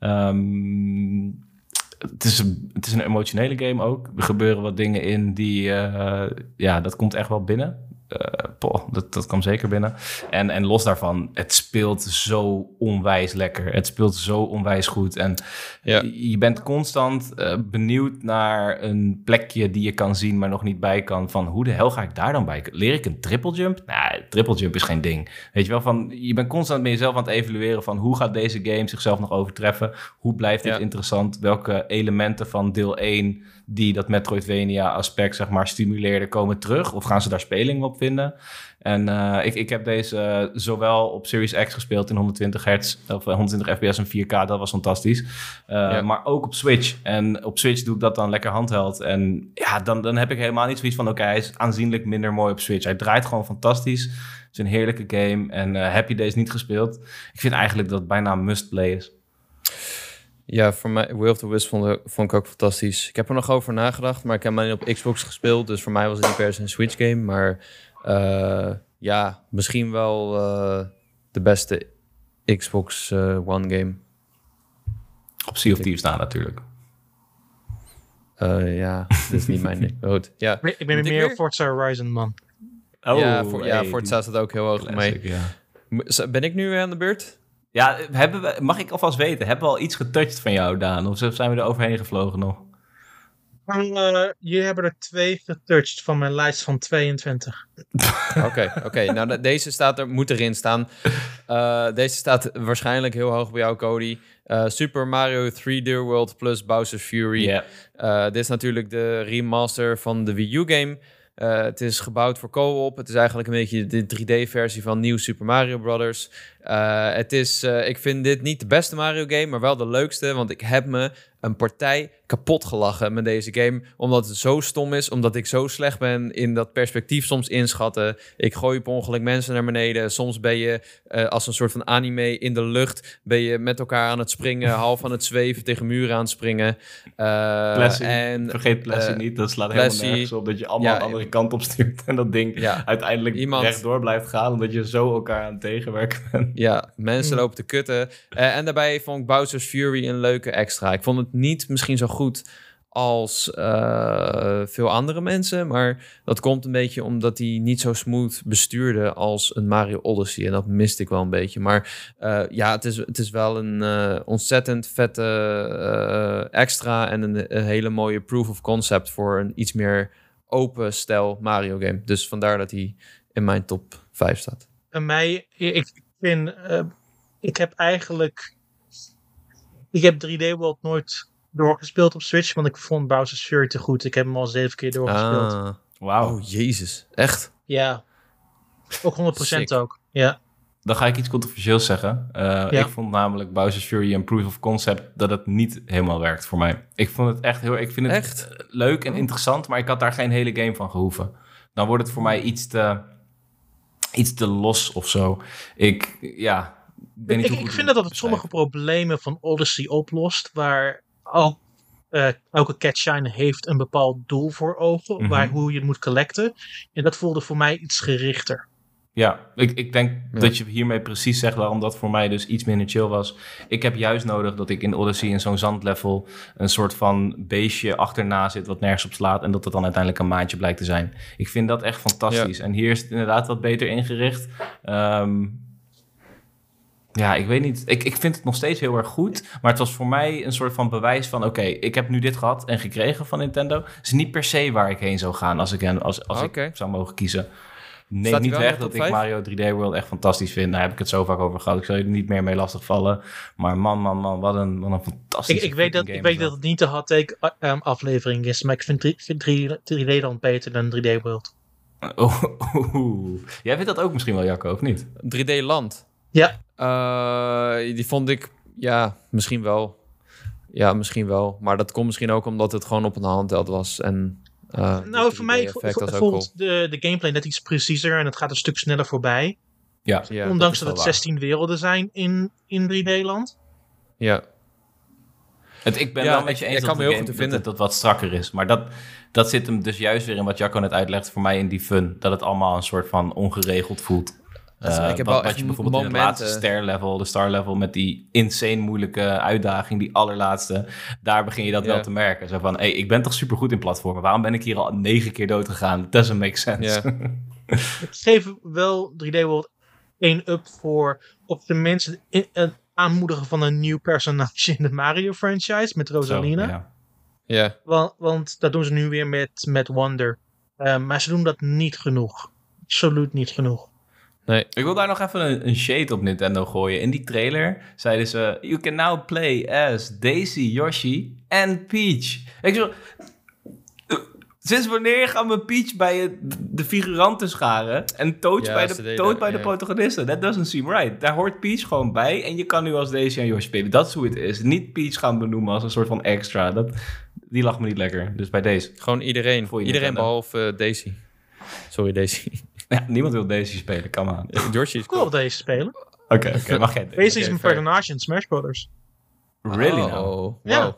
Um, het is, een, het is een emotionele game ook. Er gebeuren wat dingen in die, uh, ja, dat komt echt wel binnen. Uh, dat, dat kwam zeker binnen. En, en los daarvan, het speelt zo onwijs lekker. Het speelt zo onwijs goed. En ja. je bent constant uh, benieuwd naar een plekje die je kan zien, maar nog niet bij kan. Van hoe de hel ga ik daar dan bij? Leer ik een triple jump? Nou, triple jump is geen ding. Weet je wel, van je bent constant met jezelf aan het evalueren van hoe gaat deze game zichzelf nog overtreffen? Hoe blijft dit interessant? Welke elementen van deel 1 die dat Metroidvania-aspect zeg maar stimuleerden komen terug? Of gaan ze daar speling op vinden? En uh, ik, ik heb deze uh, zowel op Series X gespeeld in 120 hertz of 120 eh, fps en 4K, dat was fantastisch. Uh, ja. Maar ook op Switch. En op Switch doe ik dat dan lekker handheld. En ja, dan, dan heb ik helemaal niet zoiets van: oké, okay, hij is aanzienlijk minder mooi op Switch. Hij draait gewoon fantastisch. Het is een heerlijke game. En heb je deze niet gespeeld? Ik vind eigenlijk dat het bijna must-play is. Ja, voor mij, Will of the Wisp vond, vond, ik ook fantastisch. Ik heb er nog over nagedacht, maar ik heb hem op Xbox gespeeld. Dus voor mij was het niet per se een Switch game. Maar uh, ja, misschien wel uh, de beste Xbox uh, One game. Op Sea of Thieves staan natuurlijk. ja, dat is niet mijn ja. Ik ben meer op Forza Horizon, man. Oh, ja, voor, hey, ja, Forza staat ook heel hoog mee. Ja. Ben ik nu weer aan de beurt? Ja, hebben we, mag ik alvast weten, hebben we al iets getouched van jou, Daan? Of zijn we er overheen gevlogen nog? Uh, jullie hebben er twee getouched van mijn lijst van 22. Oké, oké. Nou, deze staat er, moet erin staan. Uh, deze staat waarschijnlijk heel hoog bij jou, Cody. Uh, Super Mario 3D World plus Bowser's Fury. Yeah. dit is natuurlijk de remaster van de Wii U game. Uh, het is gebouwd voor co-op. Het is eigenlijk een beetje de 3D-versie van nieuw Super Mario Brothers. Uh, het is, uh, ik vind dit niet de beste Mario game, maar wel de leukste. Want ik heb me een partij kapot gelachen met deze game. Omdat het zo stom is. Omdat ik zo slecht ben in dat perspectief soms inschatten. Ik gooi per ongeluk mensen naar beneden. Soms ben je uh, als een soort van anime in de lucht. Ben je met elkaar aan het springen. half aan het zweven tegen muren aan het springen. En, Vergeet Plessy niet. Dat slaat Plessy, helemaal nergens op. Dat je allemaal ja, de andere kant op stuurt. En dat ding ja, uiteindelijk iemand, rechtdoor blijft gaan. Omdat je zo elkaar aan het tegenwerken bent. Ja, mensen Mm. lopen te kutten. Eh, en daarbij vond ik Bowser's Fury een leuke extra. Ik vond het niet misschien zo goed als eh, veel andere mensen. Maar dat komt een beetje omdat hij niet zo smooth bestuurde als een Mario Odyssey. En dat miste ik wel een beetje. Maar eh, ja, het is, het is wel een eh, ontzettend vette eh, extra. En een, een hele mooie proof of concept voor een iets meer open stijl Mario game. Dus vandaar dat hij in mijn top 5 staat. Bij mij, ik vind, eh, ik heb eigenlijk, ik heb 3D World nooit doorgespeeld op Switch, want ik vond Bowser's Fury te goed. Ik heb hem al zeven keer doorgespeeld. Ah. Wauw. Oh, jezus. Echt? Ja, ook 100% Sick. ook. Ja, Dan ga ik iets controversieels zeggen. Eh, Ik vond namelijk Bowser's Fury een proof of concept dat het niet helemaal werkt voor mij. Ik vond het echt heel... Ik vind het Echt? leuk en interessant, maar ik had daar geen hele game van gehoeven. Dan wordt het voor mij iets te, iets te los of zo. Ik, ja... weet niet ik, ik vind dat het sommige problemen van Odyssey oplost, waar al, eh, elke Cat Shine heeft een bepaald doel voor ogen, Mhm. waar, hoe je het moet collecten. En dat voelde voor mij iets gerichter. Ja, ik, ik denk Ja. dat je hiermee precies zegt waarom dat voor mij dus iets minder chill was. Ik heb juist nodig dat ik in Odyssey in zo'n zandlevel een soort van beestje achterna zit wat nergens op slaat en dat het dan uiteindelijk een maandje blijkt te zijn. Ik vind dat echt fantastisch. En hier is het inderdaad wat beter ingericht. Ehm, ja, ik weet niet. Ik, ik vind het nog steeds heel erg goed. Maar het was voor mij een soort van bewijs van... oké, ik heb nu dit gehad en gekregen van Nintendo. Het is niet per se waar ik heen zou gaan als ik, als, als ik zou mogen kiezen. Neem niet weg dat ik? Mario 3D World echt fantastisch vind. Daar heb ik het zo vaak over gehad. Ik zal je er niet meer mee lastigvallen. Maar man, man, man, wat een, wat een fantastisch Ik, ik weet, dat, ik weet dat het niet de hot take uh, um, aflevering is, maar ik vind, drie- vind 3D dan beter dan 3D World. Oh, oeh. Jij vindt dat ook misschien wel, Jacco, of niet? 3D Land. Ja. Eh, die vond ik, ja, misschien wel. Ja, misschien wel. Maar dat komt misschien ook omdat het gewoon op een handheld was. En, eh, nou, voor mij 3D vo- effect vo- was ook voelt de, de gameplay net iets preciezer en het gaat een stuk sneller voorbij. Ja. ondanks dat, het waar. 16 werelden zijn in, in 3D-land. ja. Het, ik ben Ja, wel met je ik- eens ik dat, kan me heel game- goed te dat het dat wat strakker is. Maar dat, dat zit hem dus juist weer in wat Jacco net uitlegt voor mij in die fun. Dat het allemaal een soort van ongeregeld voelt. Dus Eh, ik heb wat, wel wat echt je bijvoorbeeld in het laatste ster level, de star level, met die insane moeilijke uitdaging, die allerlaatste, daar begin je dat wel te merken. Zo van, hey, ik ben toch supergoed in platformen. Waarom ben ik hier al negen keer dood gegaan? Doesn't make sense. Ik geef wel 3D World 1 up voor op de mensen in, het aanmoedigen van een nieuw personage in de Mario franchise met Zo, Rosalina. ja. ja. Want, want dat doen ze nu weer met, met Wonder. Eh, maar ze doen dat niet genoeg. Absoluut niet genoeg. Nee. Ik wil daar nog even een, een shade op Nintendo gooien. In die trailer zeiden ze: You can now play as Daisy, Yoshi en Peach. Ik zo. eh, Sinds wanneer gaan we Peach bij het- de figuranten scharen en Toad Ja, bij, de, Toad bij de protagonisten? That doesn't seem right. Daar hoort Peach gewoon bij en je kan nu als Daisy en Yoshi spelen. Dat is hoe het is. Niet Peach gaan benoemen als een soort van extra. Dat, die lag me niet lekker. Dus bij deze. Gewoon iedereen. Iedereen behalve eh, Daisy. Sorry, Daisy. Ja, niemand wil Daisy spelen. Oké, George is Ik wil op deze spelen. oké. mag jij Deze is Oké, mijn personage in Smash Brothers. Really oh, now? wow. Ja.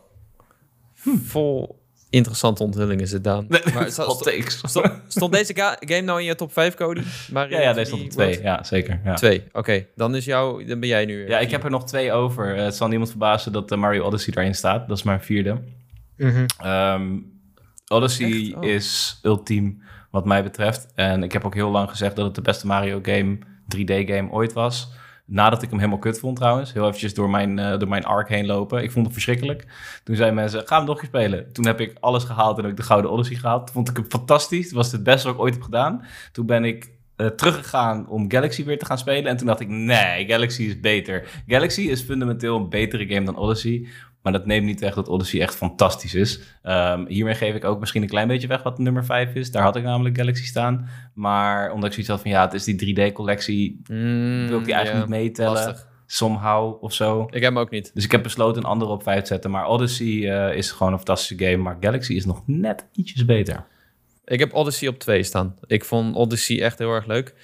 Vol interessante onthulling is het, Daan. Maar takes. stond, stond deze ga- game nou in je top 5, Cody? Mario Ja, ja 3D deze stond op World? twee. Ja, zeker. Ja. Twee, oké. Dan, is jou, dan ben jij nu... ja, ik heb er nog twee over. Eh, het zal niemand verbazen dat de Mario Odyssey daarin staat. Dat is mijn vierde. Ehm, Odyssey? Oh. is ultiem wat mij betreft. En ik heb ook heel lang gezegd dat het de beste Mario game, 3D game ooit was. Nadat ik hem helemaal kut vond trouwens. Heel eventjes door mijn, eh, door mijn arc heen lopen. Ik vond het verschrikkelijk. Toen zeiden mensen, ga hem nog eens spelen. Toen heb ik alles gehaald en heb ik de Gouden Odyssey gehaald. Toen vond ik hem fantastisch. Het was het beste wat ik ooit heb gedaan. Toen ben ik eh, teruggegaan om Galaxy weer te gaan spelen. En toen dacht ik, nee, Galaxy is beter. Galaxy is fundamenteel een betere game dan Odyssey. Maar dat neemt niet weg dat Odyssey echt fantastisch is. Ehm, hiermee geef ik ook misschien een klein beetje weg wat nummer 5 is. Daar had ik namelijk Galaxy staan. Maar omdat ik zoiets had van ja, het is die 3D-collectie. Mm, Wil ik die eigenlijk niet meetellen. lastig. Somehow of zo. Ik heb hem ook niet. Dus ik heb besloten een andere op 5 te zetten. Maar Odyssey eh, is gewoon een fantastische game. Maar Galaxy is nog net ietsjes beter. Ik heb Odyssey op 2 staan. Ik vond Odyssey echt heel erg leuk.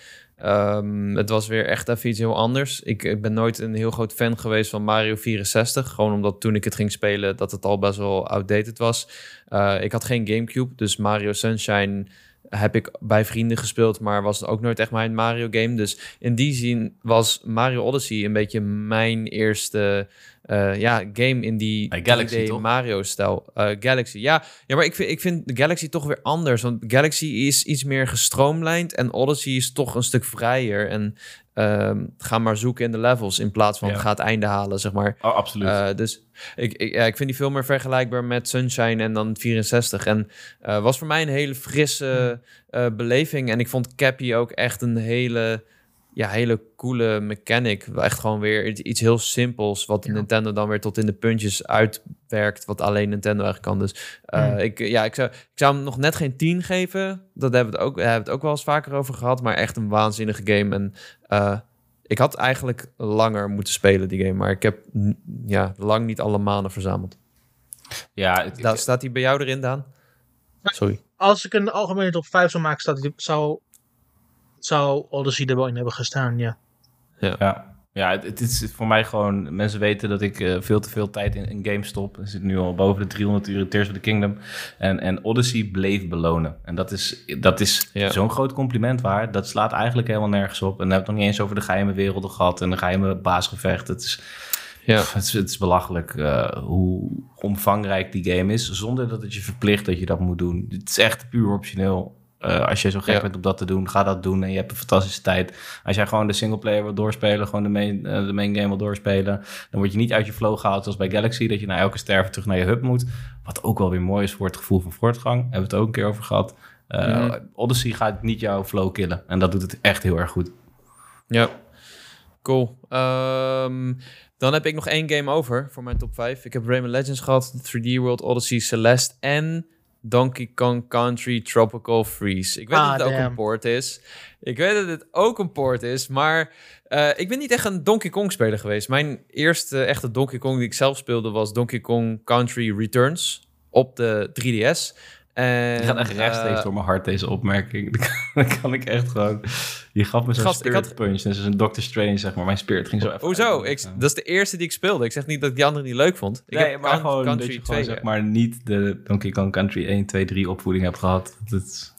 Ehm, het was weer echt even iets heel anders. Ik, ik ben nooit een heel groot fan geweest van Mario 64. Gewoon omdat toen ik het ging spelen, dat het al best wel outdated was. Eh, ik had geen Gamecube, dus Mario Sunshine heb ik bij vrienden gespeeld, maar was ook nooit echt mijn Mario game. Dus in die zin was Mario Odyssey een beetje mijn eerste uh, ja, game in die Galaxy, Mario-stijl. Uh, Galaxy, ja. ja, maar ik vind, ik vind de Galaxy toch weer anders. Want Galaxy is iets meer gestroomlijnd en Odyssey is toch een stuk vrijer. En uh, ga maar zoeken in de levels in plaats van ja. ga het einde halen, zeg maar. Oh, absoluut. Uh, dus ik, ik, ja, ik vind die veel meer vergelijkbaar met Sunshine en dan 64. En was voor mij een hele frisse hmm. beleving. En ik vond Cappy ook echt een hele ja, hele coole mechanic. Echt gewoon weer iets heel simpels. Wat Nintendo dan weer tot in de puntjes uitwerkt. Wat alleen Nintendo eigenlijk kan. Dus uh, ik, ja, ik, zou, ik zou hem nog net geen 10 geven. Dat hebben we het ook, hebben we het ook wel eens vaker over gehad. Maar echt een waanzinnige game. En uh, ik had eigenlijk langer moeten spelen, die game. Maar ik heb ja, lang niet alle maanden verzameld. Ja, het, Daar, staat hij bij jou erin, Daan? Sorry. Als ik een algemene top 5 zou maken, staat hij, zou zou Odyssey er wel in hebben gestaan, ja. Ja, ja. ja het, is voor mij gewoon... Mensen weten dat ik uh, veel te veel tijd in, in games stop. Ik zit nu al boven de 300 uur in Tears of the Kingdom. En, en Odyssey bleef belonen. En dat is, dat is ja. zo'n groot compliment waar. Dat slaat eigenlijk helemaal nergens op. En dan heb ik nog niet eens over de geheime werelden gehad... en de geheime baasgevecht. Het is... Ja. Het, is, het is belachelijk uh, hoe omvangrijk die game is, zonder dat het je verplicht dat je dat moet doen. Het is echt puur optioneel. Uh, als je zo gek bent om dat te doen, ga dat doen en je hebt een fantastische tijd. Als jij gewoon de singleplayer wil doorspelen, gewoon de main, uh, de main game wil doorspelen, dan word je niet uit je flow gehaald zoals bij Galaxy, dat je na elke sterven terug naar je hub moet. Wat ook wel weer mooi is voor het gevoel van voortgang. Hebben we het ook een keer over gehad. Uh, mm. Odyssey gaat niet jouw flow killen en dat doet het echt heel erg goed. Ja, cool. Um, dan heb ik nog één game over voor mijn top 5. Ik heb Rayman Legends gehad, 3D World, Odyssey, Celeste en Donkey Kong Country Tropical Freeze. Ik weet ah, dat het ook een port is. Ik weet dat het ook een port is, maar uh, ik ben niet echt een Donkey Kong speler geweest. Mijn eerste echte Donkey Kong die ik zelf speelde was Donkey Kong Country Returns op de 3DS. En, je gaat echt rechtstreeks uh, door mijn hart deze opmerking. Dan kan ik echt gewoon... Je gaf me zo'n spirit had... punch. Dus een Doctor Strange, zeg maar. Mijn spirit ging zo even... Hoezo? Ik, dat is de eerste die ik speelde. Ik zeg niet dat ik die andere niet leuk vond. Ik nee, heb maar gewoon Country dat je 2, gewoon, zeg maar, niet de Donkey Kong Country 1, 2, 3 opvoeding hebt gehad. Dat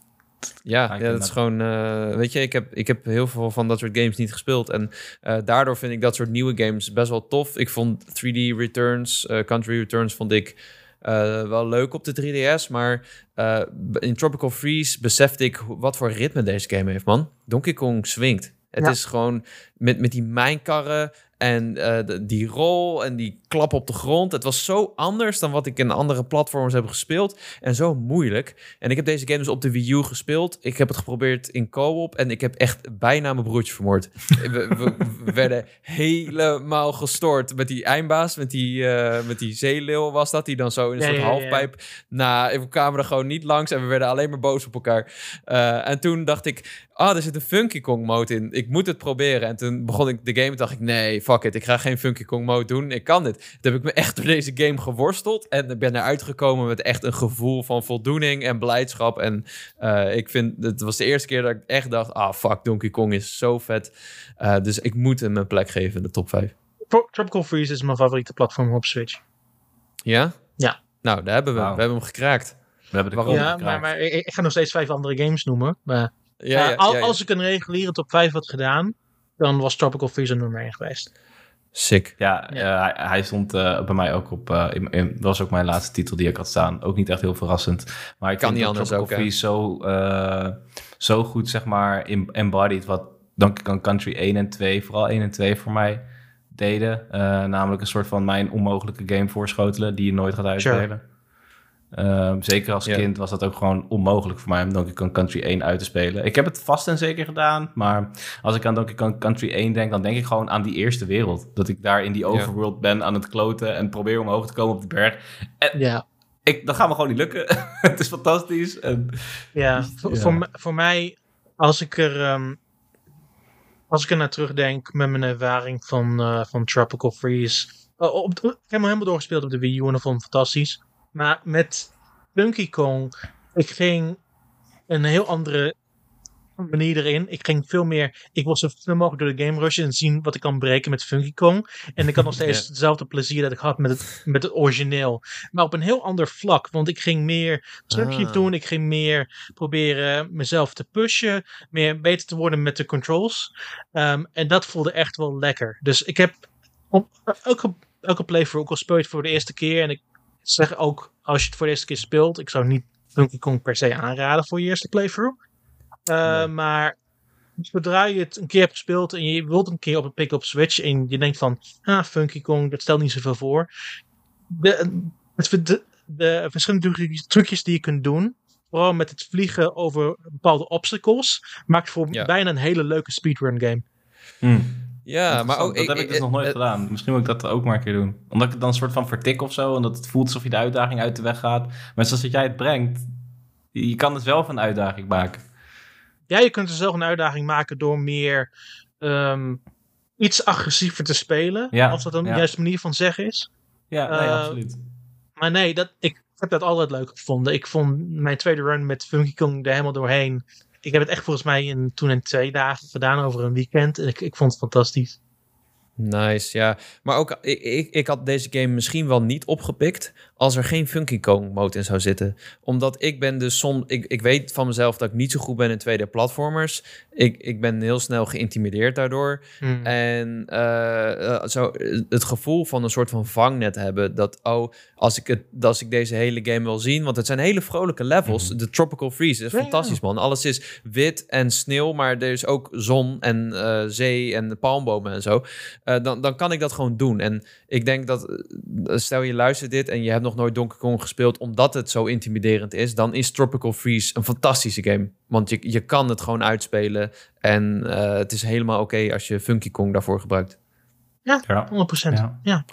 ja, ja, dat is gewoon... Uh, weet je, ik heb, ik heb heel veel van dat soort games niet gespeeld. En uh, daardoor vind ik dat soort nieuwe games best wel tof. Ik vond 3D Returns, uh, Country Returns, vond ik... Uh, wel leuk op de 3DS, maar uh, in Tropical Freeze besefte ik wat voor ritme deze game heeft, man. Donkey Kong swingt. Het is gewoon met, met die mijnkarren en uh, die rol en die klap op de grond. Het was zo anders dan wat ik in andere platforms heb gespeeld. En zo moeilijk. En ik heb deze game dus op de Wii U gespeeld. Ik heb het geprobeerd in co-op. En ik heb echt bijna mijn broertje vermoord. we, we, werden helemaal gestoord met die eindbaas. Met die, uh, met die zeeleeuw was dat. Die dan zo in een soort ja, halfpijp. Ja. Nou, we kwamen er gewoon niet langs. En we werden alleen maar boos op elkaar. Uh, en toen dacht ik... Ah, er zit een Funky Kong mode in. Ik moet het proberen. En toen begon ik de game en dacht ik... Nee, fuck it. Ik ga geen Funky Kong mode doen. Ik kan dit. Toen heb ik me echt door deze game geworsteld. En ben eruit gekomen met echt een gevoel van voldoening en blijdschap. En uh, ik vind, het was de eerste keer dat ik echt dacht... Ah, fuck, Donkey Kong is zo vet. Uh, dus ik moet hem een plek geven in de top 5. Tropical Freeze is mijn favoriete platform op Switch. Ja? Ja. Nou, daar hebben we. Wow. We hebben hem gekraakt. We hebben de Waarom? Ja, maar, maar ik, ik, ga nog steeds vijf andere games noemen. Maar ja, ja, uh, als ik een reguliere top 5 had gedaan, dan was Tropical Freeze een nummer 1 geweest. Sick. Ja, ja. Uh, hij, stond uh, bij mij ook op. Uh, dat was ook mijn laatste titel die ik had staan. Ook niet echt heel verrassend. Maar ik kan niet anders ook. Freeze zo, zo goed, zeg maar, embodied wat Donkey Kong Country 1 en 2, vooral 1 en 2 voor mij deden. namelijk een soort van mijn onmogelijke game voorschotelen die je nooit gaat uitspelen. Sure. Um, zeker als kind was dat ook gewoon onmogelijk voor mij om Donkey Kong Country 1 uit te spelen. Ik heb het vast en zeker gedaan, maar als ik aan Donkey Kong Country 1 denk, dan denk ik gewoon aan die eerste wereld. Dat ik daar in die overworld ja. ben aan het kloten en probeer omhoog te komen op de berg. En ja. ik, dat gaat me gewoon niet lukken. het is fantastisch. En, ja, voor, ja. Voor, voor, mij, als ik er... Um, als ik er naar terugdenk met mijn ervaring van, uh, van Tropical Freeze. Uh, op, ik heb hem helemaal doorgespeeld op de Wii U en dat vond ik fantastisch. Maar met Donkey Kong, ik ging een heel andere manier erin. Ik ging veel meer. Ik was zo snel mogelijk door de game rushen en zien wat ik kan breken met Funky Kong. En ik had nog steeds hetzelfde plezier dat ik had met het, met het origineel. Maar op een heel ander vlak. Want ik ging meer trucje Ah. doen. Ik ging meer proberen mezelf te pushen. Meer beter te worden met de controls. Ehm, en dat voelde echt wel lekker. Dus ik heb op elke, elke playthrough, ook al speel je het voor de eerste keer. En ik zeg ook, als je het voor de eerste keer speelt, ik zou niet Funky Kong per se aanraden voor je eerste playthrough. Uh, Nee. Maar zodra je het een keer hebt gespeeld en je wilt een keer op een pick-up switch en je denkt van, ah, Funky Kong, dat stelt niet zoveel voor. De, het, de, de verschillende trucjes- trucjes die je kunt doen, vooral met het vliegen over bepaalde obstacles, maakt voor Ja. bijna een hele leuke speedrun game. Hmm. Ja, maar ook... dat heb ik dus nog nooit gedaan. Misschien moet ik dat ook maar een keer doen. Omdat ik het dan een soort van vertik of zo. En dat het voelt alsof je de uitdaging uit de weg gaat. Maar zoals dat jij het brengt. Je kan het zelf een uitdaging maken. Ja, je kunt er zelf een uitdaging maken door meer ehm, iets agressiever te spelen. Ja, als dat een ja. juiste manier van zeggen is. Ja, nee, Eh, absoluut. Maar nee, dat, ik heb dat altijd leuk gevonden. Ik vond mijn tweede run met Funky Kong er helemaal doorheen. Ik heb het echt volgens mij in, toen in twee dagen gedaan over een weekend. En ik, ik vond het fantastisch. Nice, ja. Maar ook, ik, ik, ik had deze game misschien wel niet opgepikt als er geen Funky Kong mode in zou zitten. Omdat ik ben dus som, ik, ik weet van mezelf dat ik niet zo goed ben in 2D-platformers. Ik, ik ben heel snel geïntimideerd daardoor. Hmm. En eh, zo, eh, het gevoel van een soort van vangnet hebben. Dat, oh, als ik, het, als ik deze hele game wil zien. Want het zijn hele vrolijke levels. Mhm. De Tropical Freeze is Ja, fantastisch, man. Alles is wit en sneeuw. Maar er is ook zon en zee en palmbomen en zo. Dan, dan kan ik dat gewoon doen. En ik denk dat, stel je luistert dit en je hebt nog nooit Donkey Kong gespeeld, omdat het zo intimiderend is, dan is Tropical Freeze een fantastische game. Want je, je kan het gewoon uitspelen en eh, het is helemaal oké als je Funky Kong daarvoor gebruikt. Ja. 100%. Ja. Ja.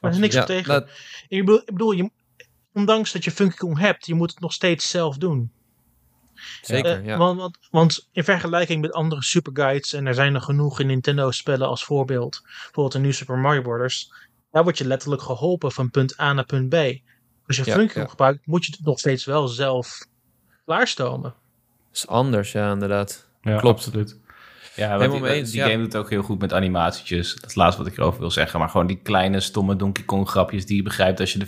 Daar is niks Ja, op tegen. Ik bedoel, ik bedoel je, ondanks dat je Funky Kong hebt, je moet het nog steeds zelf doen. zeker, Eh, ja. want, want, want in vergelijking met andere super guides, en er zijn er genoeg in Nintendo-spellen als voorbeeld, bijvoorbeeld een New Super Mario Bros., daar word je letterlijk geholpen van punt A naar punt B. Als je Ja, Funky ja. gebruikt, moet je het nog steeds wel zelf klaarstomen. is anders, ja, inderdaad. Ja, Klopt. absoluut. Ja, Helemaal die, mee eens, die ja. game doet ook heel goed met animatietjes. Dat is het laatste wat ik erover wil zeggen. Maar gewoon die kleine, stomme Donkey Kong grapjes die je begrijpt als je de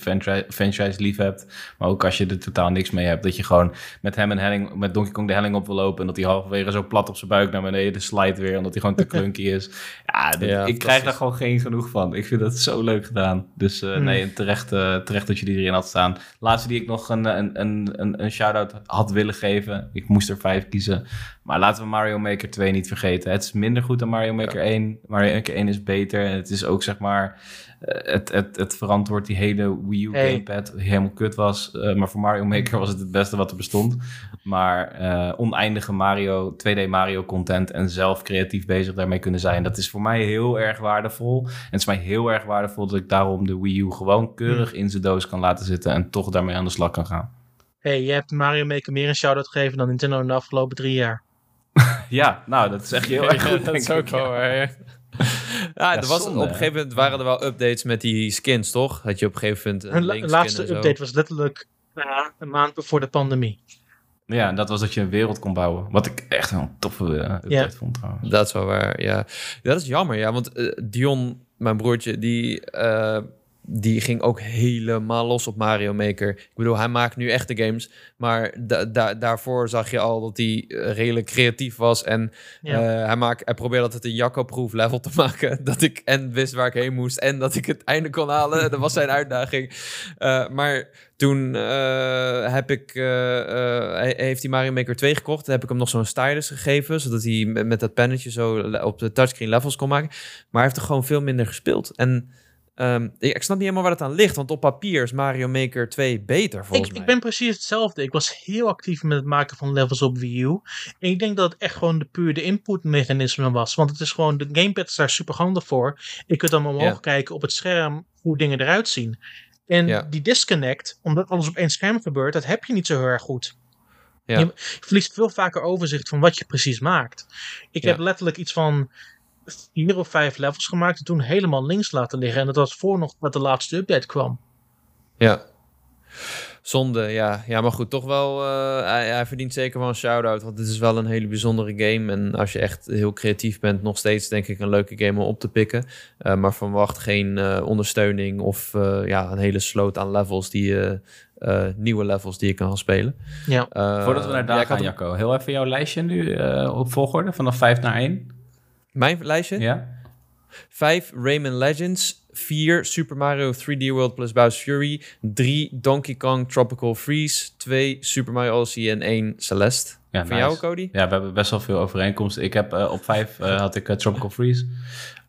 franchise, lief hebt. Maar ook als je er totaal niks mee hebt. Dat je gewoon met hem een helling, met Donkey Kong de helling op wil lopen. En dat hij halverwege zo plat op zijn buik naar beneden slide weer. Omdat hij gewoon te clunky is. Ja, dit- Ja, ik krijg daar gewoon geen genoeg van. Ik vind dat zo leuk gedaan. Dus eh, Hmm. nee, terecht, eh, terecht dat je die erin had staan. Laatste die ik nog een, een, een, een, een shout-out had willen geven. Ik moest er vijf kiezen. Maar laten we Mario Maker 2 niet vergeten. Het is minder goed dan Mario Maker 1. Mario Maker 1 is beter. En het is ook zeg maar... eh, Het, het, het verantwoordt die hele Wii U Hey. gamepad helemaal kut was. Eh, maar voor Mario Maker was het het beste wat er bestond. Maar eh, oneindige Mario, 2D Mario content en zelf creatief bezig daarmee kunnen zijn. Dat is voor mij heel erg waardevol. En het is mij heel erg waardevol dat ik daarom de Wii U gewoon keurig in zijn doos kan laten zitten. En toch daarmee aan de slag kan gaan. hey, je hebt Mario Maker meer een shout-out gegeven dan Nintendo in de afgelopen drie jaar. Ja, nou, dat is echt heel erg goed. dat is ook wel waar, ja. Ja, er was, zonde, op een gegeven moment waren er wel updates met die skins, toch? Dat je op een gegeven moment een Hun la- laatste update was letterlijk eh, een maand voor de pandemie. Ja, en dat was dat je een wereld kon bouwen. Wat ik echt wel een toffe eh, update Ja. vond trouwens. Dat is wel waar, ja. Dat is jammer, ja. Want eh, Dion, mijn broertje, die, eh, die ging ook helemaal los op Mario Maker. Ik bedoel, hij maakt nu echte games. Maar da- da- daarvoor zag je al dat hij eh, redelijk creatief was. En Ja. eh, hij, maak, hij probeerde altijd een Jacco-proof level te maken. Dat ik en wist waar ik heen moest. En dat ik het einde kon halen. dat was zijn uitdaging. Eh, maar toen heb ik, heeft hij Mario Maker 2 gekocht. Toen heb ik hem nog zo'n stylus gegeven. Zodat hij met, met dat pennetje zo op de touchscreen levels kon maken. Maar hij heeft er gewoon veel minder gespeeld. En ehm, ik, ik snap niet helemaal waar het aan ligt. Want op papier is Mario Maker 2 beter volgens Ik, mij. ik ben precies hetzelfde. Ik was heel actief met het maken van levels op Wii U. En ik denk dat het echt gewoon de puur de inputmechanisme was. Want het is gewoon, de gamepad is daar super handig voor. Je kunt dan omhoog kijken op het scherm hoe dingen eruit zien. En die disconnect, omdat alles op één scherm gebeurt, dat heb je niet zo heel erg goed. Je, verliest veel vaker overzicht van wat je precies maakt. Ik heb letterlijk iets van vier of vijf levels gemaakt en toen helemaal links laten liggen. En dat was voor nog dat de laatste update kwam. Ja. Zonde, ja. Ja, maar goed, toch wel... Uh, hij, hij, verdient zeker wel een shout-out, want het is wel een hele bijzondere game. En als je echt heel creatief bent, nog steeds denk ik een leuke game om op te pikken. Uh, maar verwacht geen uh, ondersteuning of ja, een hele sloot aan levels die je... nieuwe levels die je kan gaan spelen. Ja. Voordat we naar daar ja, gaan, Jacco. Heel even jouw lijstje nu op volgorde, vanaf 5 naar 1. Mijn lijstje? Ja. 5 Rayman Legends. 4 Super Mario 3D World plus Bowser's Fury. 3 Donkey Kong Tropical Freeze. 2 Super Mario Odyssey en 1 Celeste. Ja, Van jou, Cody? Ja, we hebben best wel veel overeenkomsten. Ik heb uh, op 5 uh, had ik uh, Tropical Freeze.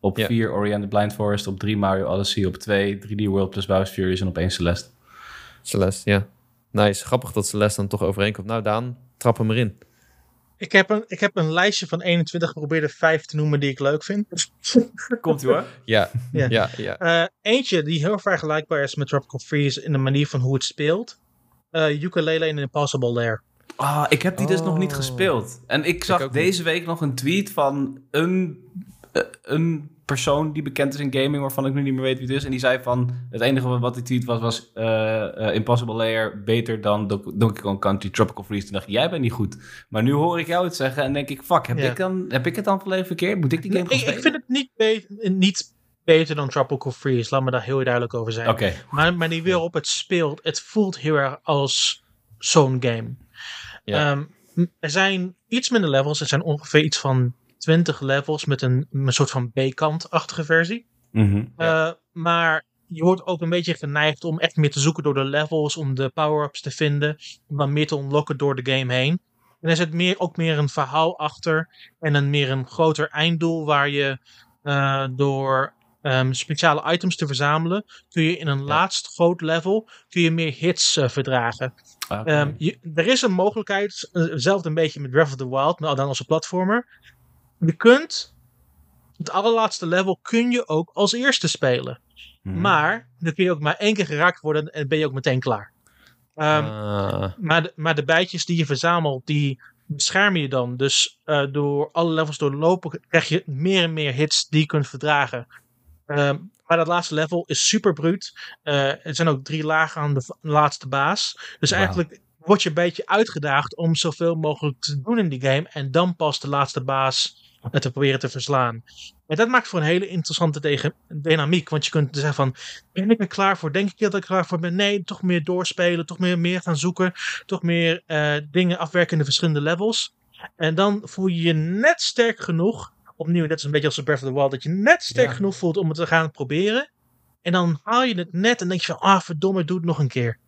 Op 4 yeah. The Blind Forest. Op 3 Mario Odyssey. Op 2 3D World plus Bowser's Fury. En op 1 Celeste. Celeste, ja. Nice. Grappig dat Celeste dan toch overeenkomt. Nou, Daan, trap hem erin. Ik heb, een, ik heb een lijstje van 21 geprobeerd er 5 te noemen die ik leuk vind. Komt u hoor. Ja, ja. ja, ja. Uh, eentje die heel vergelijkbaar is met Tropical Freeze in de manier van hoe het speelt. Uh, Ukulele in Impossible Lair. Ah, ik heb die dus nog niet oh. gespeeld. En ik zag deze week nog een tweet van een, uh, een persoon die bekend is in gaming, waarvan ik nu niet meer weet wie het is. En die zei van, het enige wat hij tweet was, was uh, Impossible Layer beter dan Donkey Kong Country Tropical Freeze. Toen dacht ik, jij bent niet goed. Maar nu hoor ik jou het zeggen en denk ik, fuck, heb, ik, dan, heb ik het dan volledig verkeerd? Moet ik die game nee, ik, ik, vind het niet, be niet beter dan Tropical Freeze. Laat me daar heel duidelijk over zijn. Okay. Maar, maar die wil op het speelt, het voelt heel erg als zo'n game. Ja. Um, er zijn iets minder levels. Er zijn ongeveer iets van 20 levels met een, een soort van B-kant-achtige versie. Mhm. uh, maar je wordt ook een beetje geneigd om echt meer te zoeken door de levels, om de power-ups te vinden, om dan meer te unlocken door de game heen. En er zit meer, ook meer een verhaal achter en een meer een groter einddoel waar je uh, door um, speciale items te verzamelen, kun je in een ja. laatst groot level kun je meer hits uh, verdragen. Okay. Um, je, er is een mogelijkheid, hetzelfde een beetje met Breath of the Wild, maar dan als een platformer, je kunt het allerlaatste level kun je ook als eerste spelen. Hmm. Maar dan kun je ook maar één keer geraakt worden en ben je ook meteen klaar. Um, uh. maar, de, maar de bijtjes die je verzamelt, die beschermen je dan. Dus uh, door alle levels doorlopen krijg je meer en meer hits die je kunt verdragen. Um, maar dat laatste level is super bruut. Uh, er zijn ook drie lagen aan de laatste baas. Dus wow. eigenlijk word je een beetje uitgedaagd om zoveel mogelijk te doen in die game. En dan pas de laatste baas te proberen te verslaan. En dat maakt voor een hele interessante dynamiek. Want je kunt zeggen van, ben ik er klaar voor? Denk ik dat ik er klaar voor ben? Nee, toch meer doorspelen, toch meer, meer gaan zoeken. Toch meer uh, dingen afwerken in de verschillende levels. En dan voel je je net sterk genoeg. Opnieuw, net als een beetje als de Breath of the Wild. Dat je net sterk ja. genoeg voelt om het te gaan proberen. En dan haal je het net en denk je van, ah verdomme, doe het nog een keer.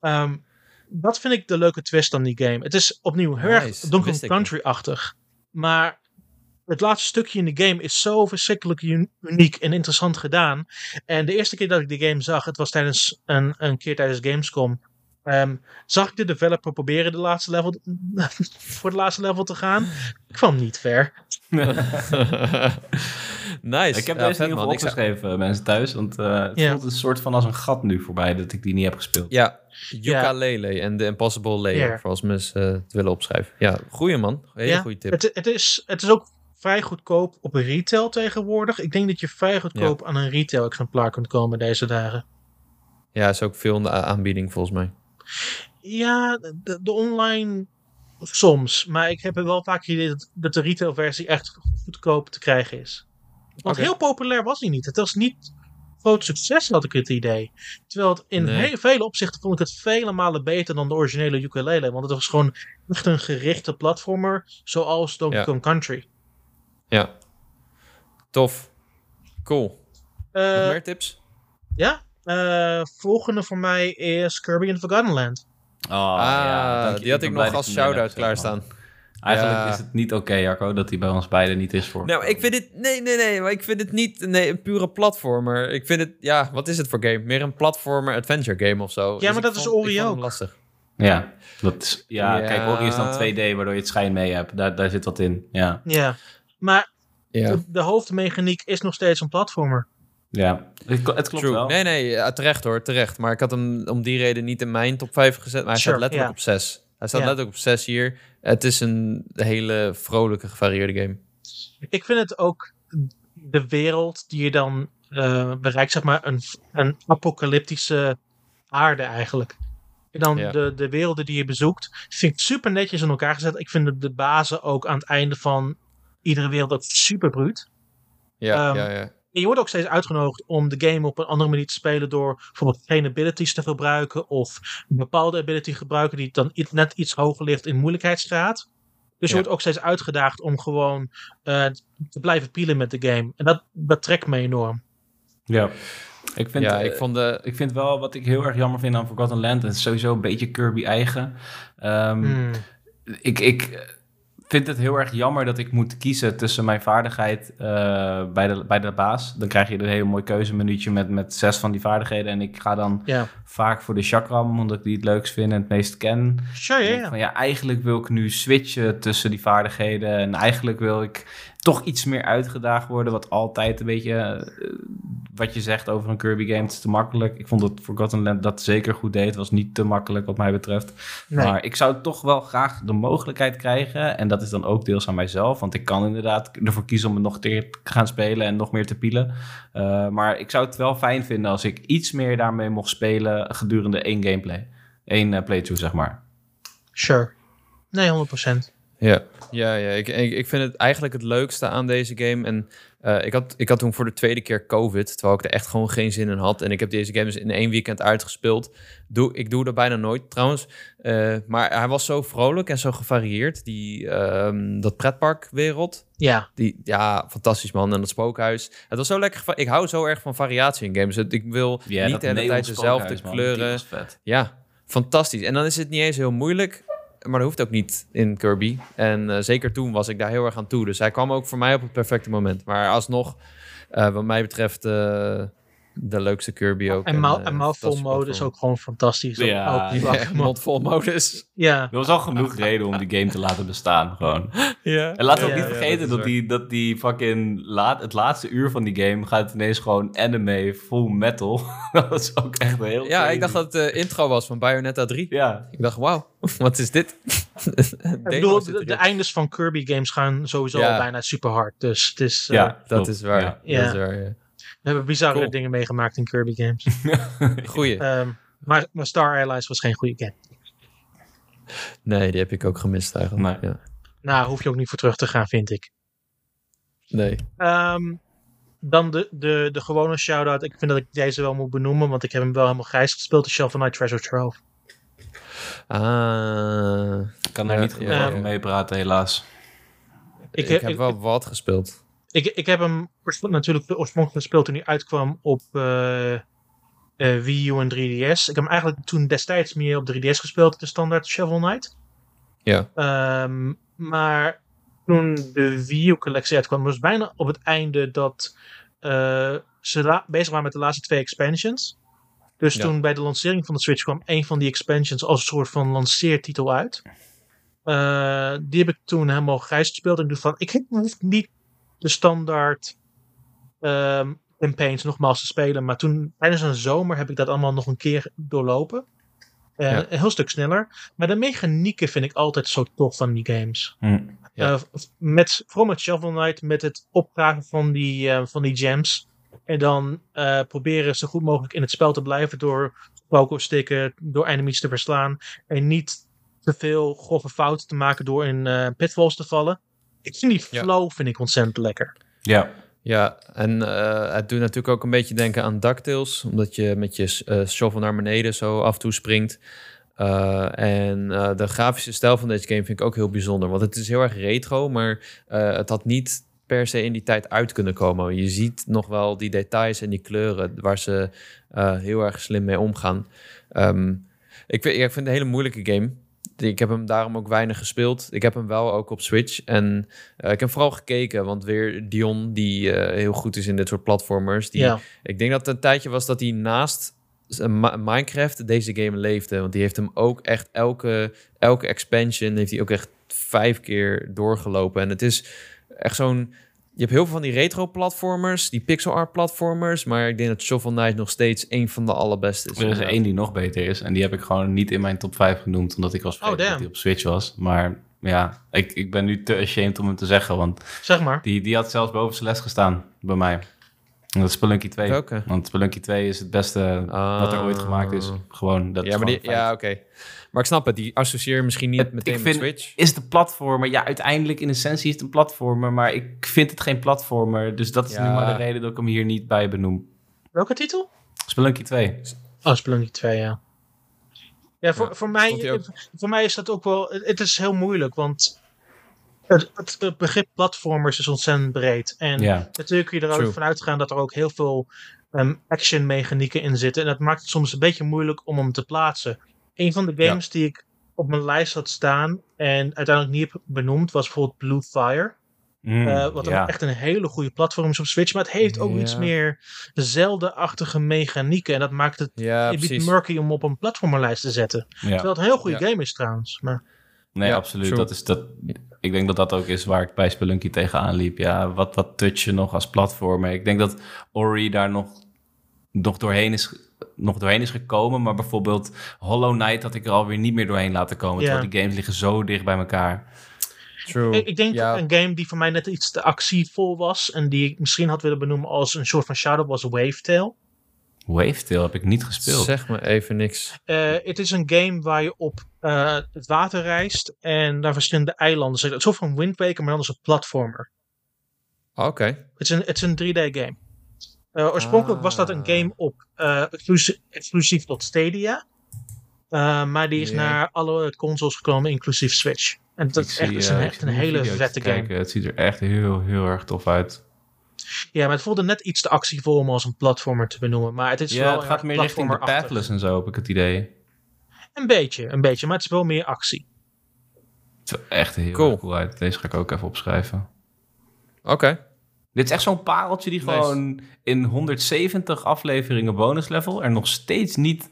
Um, dat vind ik de leuke twist aan die game. Het is opnieuw heel erg. Donkey Country-achtig. Maar het laatste stukje in de game is zo verschrikkelijk uniek en interessant gedaan. En de eerste keer dat ik de game zag, het was tijdens een, een keer tijdens Gamescom. Um, zag ik de developer proberen de laatste level, voor het laatste level te gaan. Ik kwam niet ver. nice. Ik heb ja, deze in ieder geval opgeschreven, zou... mensen thuis. Want uh, het yeah. voelt een soort van als een gat nu voorbij dat ik die niet heb gespeeld. Ja, Yooka-Laylee yeah. en The Impossible Layer. Yeah. Voor als mensen uh, het willen opschrijven. Ja, goeie man. Hele goede tip. Het, het, is, het is ook vrij goedkoop op retail tegenwoordig. Ik denk dat je vrij goedkoop ja. aan een retail exemplaar kunt komen deze dagen. Ja, is ook veel in de aanbieding volgens mij. Ja, de, de online soms. Maar ik heb er wel vaak idee dat, dat de retail versie echt goedkoop te krijgen is. Want okay. heel populair was hij niet. Het was niet groot succes, had ik het idee. Terwijl het in nee. heel vele opzichten vond ik het vele malen beter dan de originele ukulele. Want het was gewoon echt een gerichte platformer, zoals Donkey Kong ja. Country. Ja. Tof. Cool. Uh, Nog meer tips? Ja. Uh, volgende voor mij is Kirby in Forgotten Land. Oh, ah, ja, die had ik, ik nog als shout-out klaarstaan. Eigenlijk ja. is het niet oké, okay, Jacco, dat hij bij ons beiden niet is voor. Nou, ik vind het. Nee, nee, nee. Maar ik vind het niet nee, een pure platformer. Ik vind het. Ja, wat is het voor game? Meer een platformer adventure game of zo. Ja, dus maar dat is Ori ook. lastig. Ja, dat is, ja, ja, kijk, Ori is dan 2D, waardoor je het schijn mee hebt. Daar, daar zit wat in. Ja. Ja. Maar ja. de, de, hoofdmechaniek is nog steeds een platformer. Ja, het, het klopt True. wel. Nee, nee, terecht hoor, terecht. Maar ik had hem om die reden niet in mijn top 5 gezet, maar hij sure, staat letterlijk yeah. op 6. Hij staat yeah. letterlijk op 6 hier. Het is een hele vrolijke, gevarieerde game. Ik vind het ook de wereld die je dan uh, bereikt, zeg maar, een, een apocalyptische aarde eigenlijk. En dan Ja. de, de werelden die je bezoekt, vind ik super netjes in elkaar gezet. Ik vind de, de bazen ook aan het einde van iedere wereld ook super bruut. Ja, Ehm, ja, ja. En je wordt ook steeds uitgenodigd om de game op een andere manier te spelen door bijvoorbeeld geen abilities te gebruiken of een bepaalde ability te gebruiken die dan net iets hoger ligt in moeilijkheidsgraad. Dus je Ja. wordt ook steeds uitgedaagd om gewoon eh, te blijven pielen met de game. En dat, dat trekt me enorm. Ja. Ik vind, ja, eh, ik vond de... ik vind wel wat ik heel erg jammer vind aan Forgotten Land. Het is sowieso een beetje Kirby eigen. Ehm, Hmm. ik, ik vind het heel erg jammer dat ik moet kiezen tussen mijn vaardigheid eh, bij, de, bij de baas. Dan krijg je een hele mooi keuzemenuutje met, met zes van die vaardigheden. En ik ga dan Ja, vaak voor de chakram, omdat ik die het leukst vind en het meest ken. sure, Ik ja, denk ja. Van, ja, eigenlijk wil ik nu switchen tussen die vaardigheden. En eigenlijk wil ik toch iets meer uitgedaagd worden. Wat altijd een beetje, eh, wat je zegt over een Kirby game, het is te makkelijk. Ik vond dat Forgotten Land dat zeker goed deed. Het was niet te makkelijk wat mij betreft. Nee. Maar ik zou toch wel graag de mogelijkheid krijgen. En dat is dan ook deels aan mijzelf. Want ik kan inderdaad ervoor kiezen om het nog te gaan spelen en nog meer te pielen. Eh, maar ik zou het wel fijn vinden als ik iets meer daarmee mocht spelen gedurende één gameplay. Eén eh, playthrough, zeg maar. Sure. Nee, 100%. Ja, ja, ja. Ik, ik, ik vind het eigenlijk het leukste aan deze game. En eh, ik, had, ik had toen voor de tweede keer COVID, terwijl ik er echt gewoon geen zin in had. En ik heb deze game dus in één weekend uitgespeeld. Doe, ik doe dat bijna nooit trouwens. Eh, maar hij was zo vrolijk en zo gevarieerd. Die, ehm, dat pretparkwereld. Ja, Die, ja, fantastisch man. En dat spookhuis. Het was zo lekker. Ik hou zo erg van variatie in games. Ik wil Ja, niet de hele tijd dezelfde man. kleuren. Ja, fantastisch. En dan is het niet eens heel moeilijk. Maar dat hoeft ook niet in Kirby. En eh, zeker toen was ik daar heel erg aan toe. Dus hij kwam ook voor mij op het perfecte moment. Maar alsnog, eh, wat mij betreft, eh, de leukste Kirby ook. en, mou- eh, en mouthful mode is ook gewoon fantastisch. Dat Ja, ook die Ja, mondvol modus. ja, Er was al genoeg reden om die game te laten bestaan, gewoon. Ja. En laten we Ja, ook niet ja, vergeten dat, die, dat die fucking laat, het laatste uur van die game gaat ineens gewoon anime full metal. dat is ook echt heel. Ja, crazy. ik dacht dat het de intro was van Bayonetta 3. Ja, Ik dacht, wauw, wat is dit? ik bedoel, de, de eindes van Kirby games gaan sowieso Ja. al bijna super hard. Dus het is, eh, ja Dat klopt. is waar. Ja. Ja. Dat is waar, ja. We hebben bizarre Cool. dingen meegemaakt in Kirby games. Goeie. Ehm, maar, maar Star Allies was geen goede game. Nee, die heb ik ook gemist eigenlijk. Nee. Ja. Nou, hoef je ook niet voor terug te gaan, vind ik. Nee. Ehm, dan de, de, de gewone shout-out. Ik vind dat ik deze wel moet benoemen, want ik heb hem wel helemaal grijs gespeeld. De Shovel Knight Treasure Trove. Ah, Ik kan daar Ja, niet ja, ja. meepraten, helaas. ik, heb- heb ik- wel wat gespeeld. Ik, ik heb hem natuurlijk oorspronkelijk gespeeld toen hij uitkwam op eh, Wii U en 3DS. Ik heb hem eigenlijk toen destijds meer op 3DS gespeeld, de standaard Shovel Knight. Ja. Ehm, maar toen de Wii U collectie uitkwam, was het bijna op het einde dat eh, ze bezig waren met de laatste twee expansions. Dus Ja. toen bij de lancering van de Switch kwam een van die expansions als een soort van lanceertitel uit. Die heb ik toen helemaal grijs gespeeld. En ik dacht van, ik hoef niet de standaard ehm, campaigns nogmaals te spelen. Maar toen, tijdens een zomer, heb ik dat allemaal nog een keer doorlopen. Eh, Ja. Een heel stuk sneller. Maar de mechanieken vind ik altijd zo tof van die games. Hm. Ja. Eh, met, vooral met Shovel Knight, met het opgraven van die, eh, van die gems. En dan proberen zo goed mogelijk in het spel te blijven door poker stikken, door enemies te verslaan. En niet te veel grove fouten te maken door in pitfalls te vallen. Ik vind die Ja. flow vind ik ontzettend lekker. Ja, Ja, en eh, het doet natuurlijk ook een beetje denken aan DuckTales. Omdat je met je eh, shovel naar beneden zo af en toe springt. Eh, en eh, de grafische stijl van deze game vind ik ook heel bijzonder. Want het is heel erg retro, maar eh, het had niet per se in die tijd uit kunnen komen. Je ziet nog wel die details en die kleuren waar ze eh, heel erg slim mee omgaan. Ehm, ik, vind, ik vind het een hele moeilijke game. Ik heb hem daarom ook weinig gespeeld. Ik heb hem wel ook op Switch. En eh, ik heb vooral gekeken, want weer Dion, die eh, heel goed is in dit soort platformers. Die, ja. Ik denk dat het een tijdje was dat hij naast eh, Minecraft deze game leefde. Want die heeft hem ook echt elke, elke expansion heeft hij ook echt vijf keer doorgelopen. En het is echt zo'n... Je hebt heel veel van die retro-platformers, die pixel-art-platformers. Maar ik denk dat Shovel Knight nog steeds een van de allerbeste is. er is er één die nog beter is. En die heb ik gewoon niet in mijn top 5 genoemd. Omdat ik was vergeten Oh, dat die op Switch was. Maar ja, ik, ik ben nu te ashamed om hem te zeggen. Want Zeg maar. die, die had zelfs boven Celeste gestaan bij mij. Dat is Spelunky 2. Welke? Want Spelunky 2 is het beste wat er ooit gemaakt is. Ah. Gewoon, dat ja, maar die, ja, oké. Maar ik snap het, die associeer je misschien niet Het- meteen ik met vind- Switch. Is de platformer, ja, uiteindelijk in essentie is het een platformer, maar ik vind het geen platformer. Dus dat is nu maar de reden dat ik hem hier niet bij benoem. Welke titel? Spelunky 2. Oh, Spelunky 2, ja. Ja, voor, Ja, voor, mij, voor mij is dat ook wel... Het is heel moeilijk, want het, het, begrip platformers is ontzettend breed. En Ja. natuurlijk kun je er ook True. vanuit gaan dat er ook heel veel ehm, action mechanieken in zitten. En dat maakt het soms een beetje moeilijk om hem te plaatsen. Een van de games die ik op mijn lijst had staan en uiteindelijk niet heb benoemd was bijvoorbeeld Blue Fire. Mm, Eh, wat ja. een, echt een hele goede platform is op Switch. Maar het heeft ook Ja. iets meer Zelda-achtige mechanieken. En dat maakt het Ja, een beetje murky om op een platformerlijst te zetten. Terwijl het een heel goede game is trouwens. Maar Nee, Ja, absoluut. true. Dat is dat, ik denk dat dat ook is waar ik bij Spelunky tegenaan liep. Ja, wat, wat touch je nog als platformer? Ik denk dat Ori daar nog, nog, doorheen is, nog doorheen is gekomen. Maar bijvoorbeeld Hollow Knight had ik er alweer niet meer doorheen laten komen. Ja. Terwijl die games liggen zo dicht bij elkaar. True. ik, ik denk dat een game die voor mij net iets te actievol was. En die ik misschien had willen benoemen als een soort van shadow was Wavetail. Wavetail heb ik niet gespeeld. Zeg me even niks. Eh, het is een game waar je op eh, het water reist. En naar verschillende eilanden zit. Een soort van Wind Waker, maar dan als een platformer. Oké. Het is een, het is een 3D game. Eh, oorspronkelijk was dat een Ah. game op eh, exclusief, exclusief tot Stadia. Eh, maar die is naar alle consoles gekomen, inclusief Switch. En dat Ik is echt, zie, is een, echt een hele vette game. kijken. Het ziet er echt heel, heel erg tof uit. Ja, maar het voelde net iets te actievol om als een platformer te benoemen. Maar het is wel ja, het heel gaat meer richting de. Pathless en zo, heb ik het idee. Een beetje, een beetje. Maar het is wel meer actie. Het ziet echt heel Cool. uit. Deze ga ik ook even opschrijven. Oké. Dit is echt zo'n pareltje die Nice. gewoon in 170 afleveringen bonus level er nog steeds niet,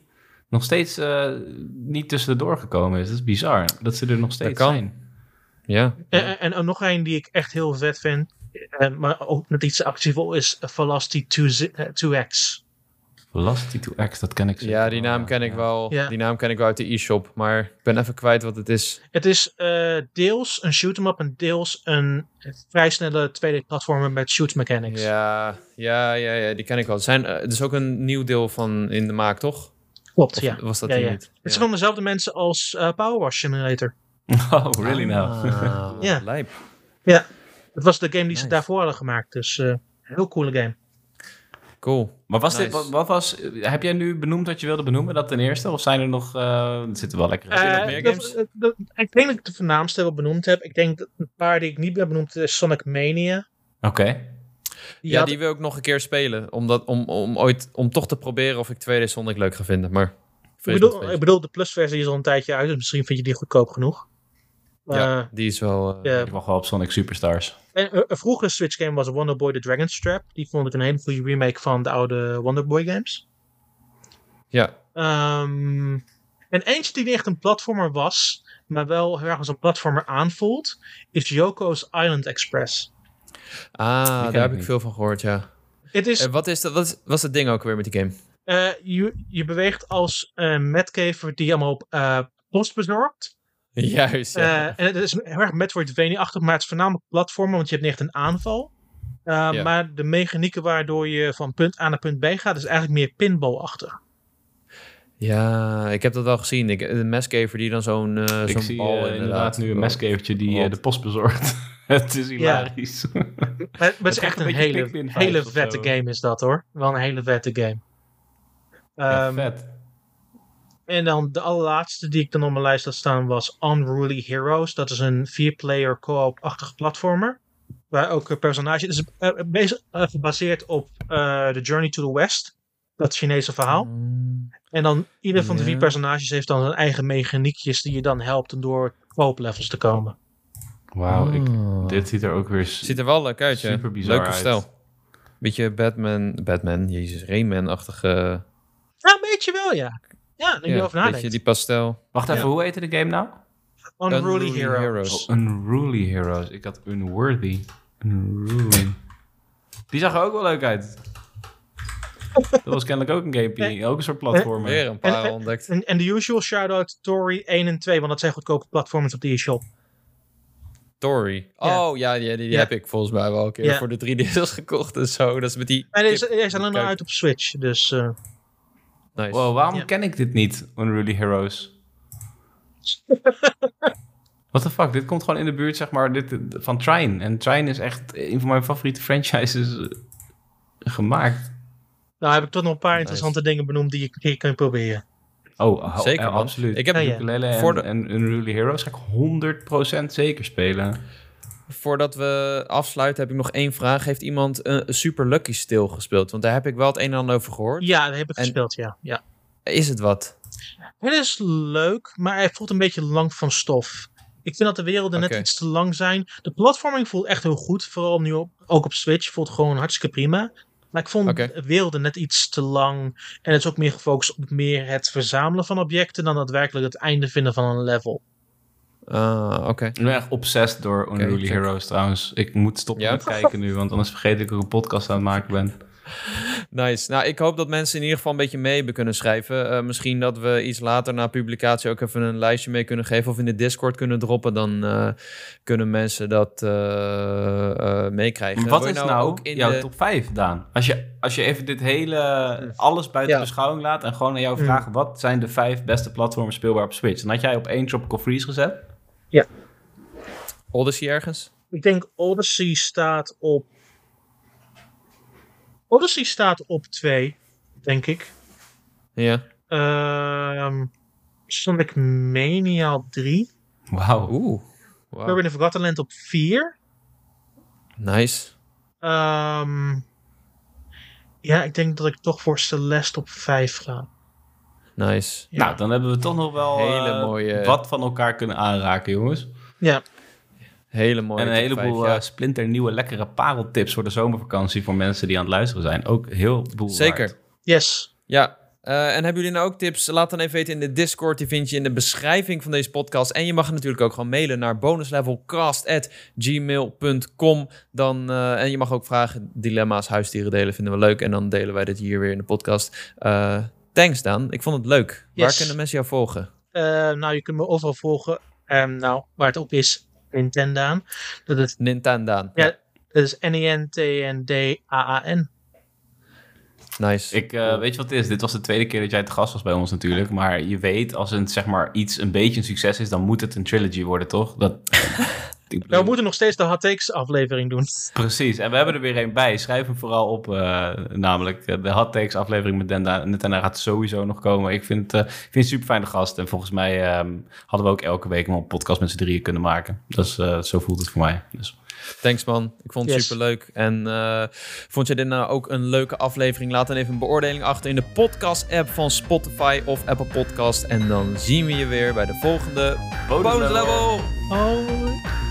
nog steeds, eh, niet tussendoor gekomen is. Dat is bizar. Dat ze er nog steeds kan. zijn. Ja. En, en, en nog een die ik echt heel vet vind. Eh, maar ook net iets actievol is Velocity 2, eh, 2X. Velocity 2X, dat ken ik zeker Ja, die naam ken ik wel. Ja. Die naam ken ik wel uit de e-shop. Maar ik ben even kwijt wat het is. Het is eh, deels een shoot-em-up en deels een vrij snelle 2D-platformer met shoot mechanics. Ja, ja, ja, ja, die ken ik wel. Er, zijn, er is ook een nieuw deel van in de maak, toch? Klopt, Of ja. was dat Ja, die ja. niet? Het zijn van dezelfde mensen als eh, Power Wash Simulator. Oh, really now? Ah, Ja. Lijp. Het was de game die ze daarvoor hadden gemaakt. Dus eh heel coole game. Cool. Maar was dit, wat, wat was, heb jij nu benoemd wat je wilde benoemen, dat ten eerste? Of zijn er nog, eh er zitten wel lekker nog Eh, meer games? de- de- ik denk dat ik de voornaamste wel benoemd heb. Ik denk dat een paar die ik niet heb benoemd is Sonic Mania. Oké. Die ja, had- die wil ik nog een keer spelen. Omdat, om, om, ooit, om toch te proberen of ik 2D Sonic leuk ga vinden. Maar ik, bedoel, ik bedoel, de plusversie is al een tijdje uit. Dus misschien vind je die goedkoop genoeg. ja, die is wel... eh. Ik wacht wel op Sonic Superstars. En eh, een vroegere Switch game was Wonder Boy The Dragon's Trap. Die vond ik een hele goede remake van de oude Wonder Boy games. ja. Ehm, en eentje die niet echt een platformer was, maar wel heel erg als een platformer aanvoelt, is Yoko's Island Express. Ah, daar heb ik niet. veel van gehoord, ja. Het is, En wat is dat? Wat is het ding ook weer met die game? eh, je, je beweegt als een metcaver die allemaal op eh, post bezorgt. Juist, ja. Eh, en het is heel erg Metroidvania-achtig, maar het is voornamelijk platformen, want je hebt niet echt een aanval. Eh, Ja. Maar de mechanieken waardoor je van punt A naar punt B gaat, is eigenlijk meer pinball-achtig. ja, ik heb dat wel gezien. Ik, een mescaver die dan zo'n eh ik zo'n zie bal eh, inderdaad nu een meskevertje die de post bezorgt. het is hilarisch. Maar, maar het is echt een hele, hele vette game is dat hoor. Wel een hele vette game. Ja, Ehm, vet. En dan de allerlaatste die ik dan op mijn lijst had staan was Unruly Heroes. Dat is een vier-player co-op-achtige platformer. Waar ook een personage... Het is eh, eh, gebaseerd op eh The Journey to the West. Dat Chinese verhaal. Mm. En dan ieder van de vier personages heeft dan zijn eigen mechaniekjes die je dan helpt om door co-op levels te komen. Wauw, ik- Oh. dit ziet er ook weer... Ziet er wel leuk uit, ja. Super bizar Leuke stijl. Beetje Batman, Batman, jezus, Rayman-achtige... Ja, een beetje wel, ja. Ja, nu je Ja, erover nadenkt. beetje die pastel. Wacht even, hoe heette de game nou? Unruly, Unruly Heroes. Heroes. Oh, Unruly Heroes. Ik had Unworthy. Unruly. Die zag er ook wel leuk uit. Dat was kennelijk ook een gamepje. Ook een soort platformer. Weer een paar En- ontdekt. En, en de usual shout-out Tory 1 en 2, want dat zijn goedkope platformers op de e-shop. Story. Ja. Oh ja, die, die, heb ik volgens mij wel een keer voor de 3DS gekocht en zo. Dat is met die. En deze, kip- deze zijn alleen nog kijk. uit op Switch. Dus eh, Nice. Wow, waarom ken ik dit niet, Unruly Heroes? What the fuck, dit komt gewoon in de buurt, zeg maar, dit, van Trine. En Trine is echt een van mijn favoriete franchises eh, gemaakt. nou heb ik toch nog een paar Nice. interessante dingen benoemd die je een keer kunt proberen. Oh, oh, Zeker, eh, absoluut. Ik heb- Ja, en, en Unruly Heroes ga ik 100% zeker spelen. Voordat we afsluiten, heb ik nog één vraag. Heeft iemand een, Super Lucky Stil gespeeld? Want daar heb ik wel het een en ander over gehoord. Ja, dat heb ik En- gespeeld, ja. ja. Is het wat? Het is leuk, maar hij voelt een beetje lang van stof. Ik vind dat de werelden net iets te lang zijn. De platforming voelt echt heel goed. Vooral nu op, ook op Switch. Voelt gewoon hartstikke prima. Maar ik vond de werelden net iets te lang. En het is ook meer gefocust op meer het verzamelen van objecten. dan daadwerkelijk het einde vinden van een level. Ah, oké. Ik ben echt obsessed door Unruly. Heroes trouwens. Ik moet stoppen Ja? met kijken nu, want anders vergeet ik dat ik een podcast aan het maken ben. Nice. Nou, ik hoop dat mensen in ieder geval een beetje mee hebben kunnen schrijven. Eh, misschien dat we iets later na publicatie ook even een lijstje mee kunnen geven. Of in de Discord kunnen droppen. Dan eh, kunnen mensen dat eh, eh, meekrijgen. Wat is nou, ook in jouw de... top 5, Daan? Als je, als je even dit hele, alles buiten Ja. beschouwing laat en gewoon aan jou Mm. vragen... wat zijn de vijf beste platformen speelbaar op Switch? Dan had jij op één Tropical Freeze gezet. Odyssey ergens? Ik denk Odyssey staat op. Odyssey staat op 2, denk ik. Ja. Ehm Sonic Mania op 3. Wauw. Oeh. Wow. Kirby in the Forgotten Land op 4. Nice. Ehm, ja, ik denk dat ik toch voor Celeste op 5 ga. Nice. Ja. Nou, dan hebben we toch nog wel Hele eh, mooie- wat van elkaar kunnen aanraken, jongens. Ja, Hele mooie en een heleboel vijf, ja. eh, splinternieuwe lekkere pareltips voor de zomervakantie... voor mensen die aan het luisteren zijn. Ook heel boel Zeker. waard. yes. Ja, eh, en hebben jullie nou ook tips? Laat dan even weten in de Discord. Die vind je in de beschrijving van deze podcast. En je mag natuurlijk ook gewoon mailen naar bonuslevelcast.gmail.com. Dan, eh, en je mag ook vragen, dilemma's, huisdieren delen. Vinden we leuk. En dan delen wij dit hier weer in de podcast. Eh, thanks Dan. Ik vond het leuk. Waar kunnen mensen jou volgen? Eh, nou, je kunt me overal volgen. Ehm, nou, waar het op is, Nintendo. Dat is, Nintendo. ja, dat is N-I-N-T-N-D-A-A-N. Nice. Ik, eh, weet je wat het is? Dit was de tweede keer dat jij te gast was bij ons natuurlijk. Maar je weet, als een, zeg maar, iets een beetje een succes is, dan moet het een trilogy worden, toch? Dat, bedoel- Nou, we moeten nog steeds de Hot Takes aflevering doen. Precies, en we hebben er weer een bij. Schrijf hem vooral op, eh, namelijk eh, de Hot Takes aflevering met Denda. En daarna gaat sowieso nog komen. Ik vind, eh, ik vind het een super fijne gast. En volgens mij ehm, hadden we ook elke week een podcast met z'n drieën kunnen maken. Dus eh, zo voelt het voor mij. Dus, Thanks man. Ik vond het Yes. super leuk. En eh, vond je dit nou ook een leuke aflevering? Laat dan even een beoordeling achter in de podcast app van Spotify of Apple Podcast. En dan zien we je weer bij de volgende bonus bonus level. Oh.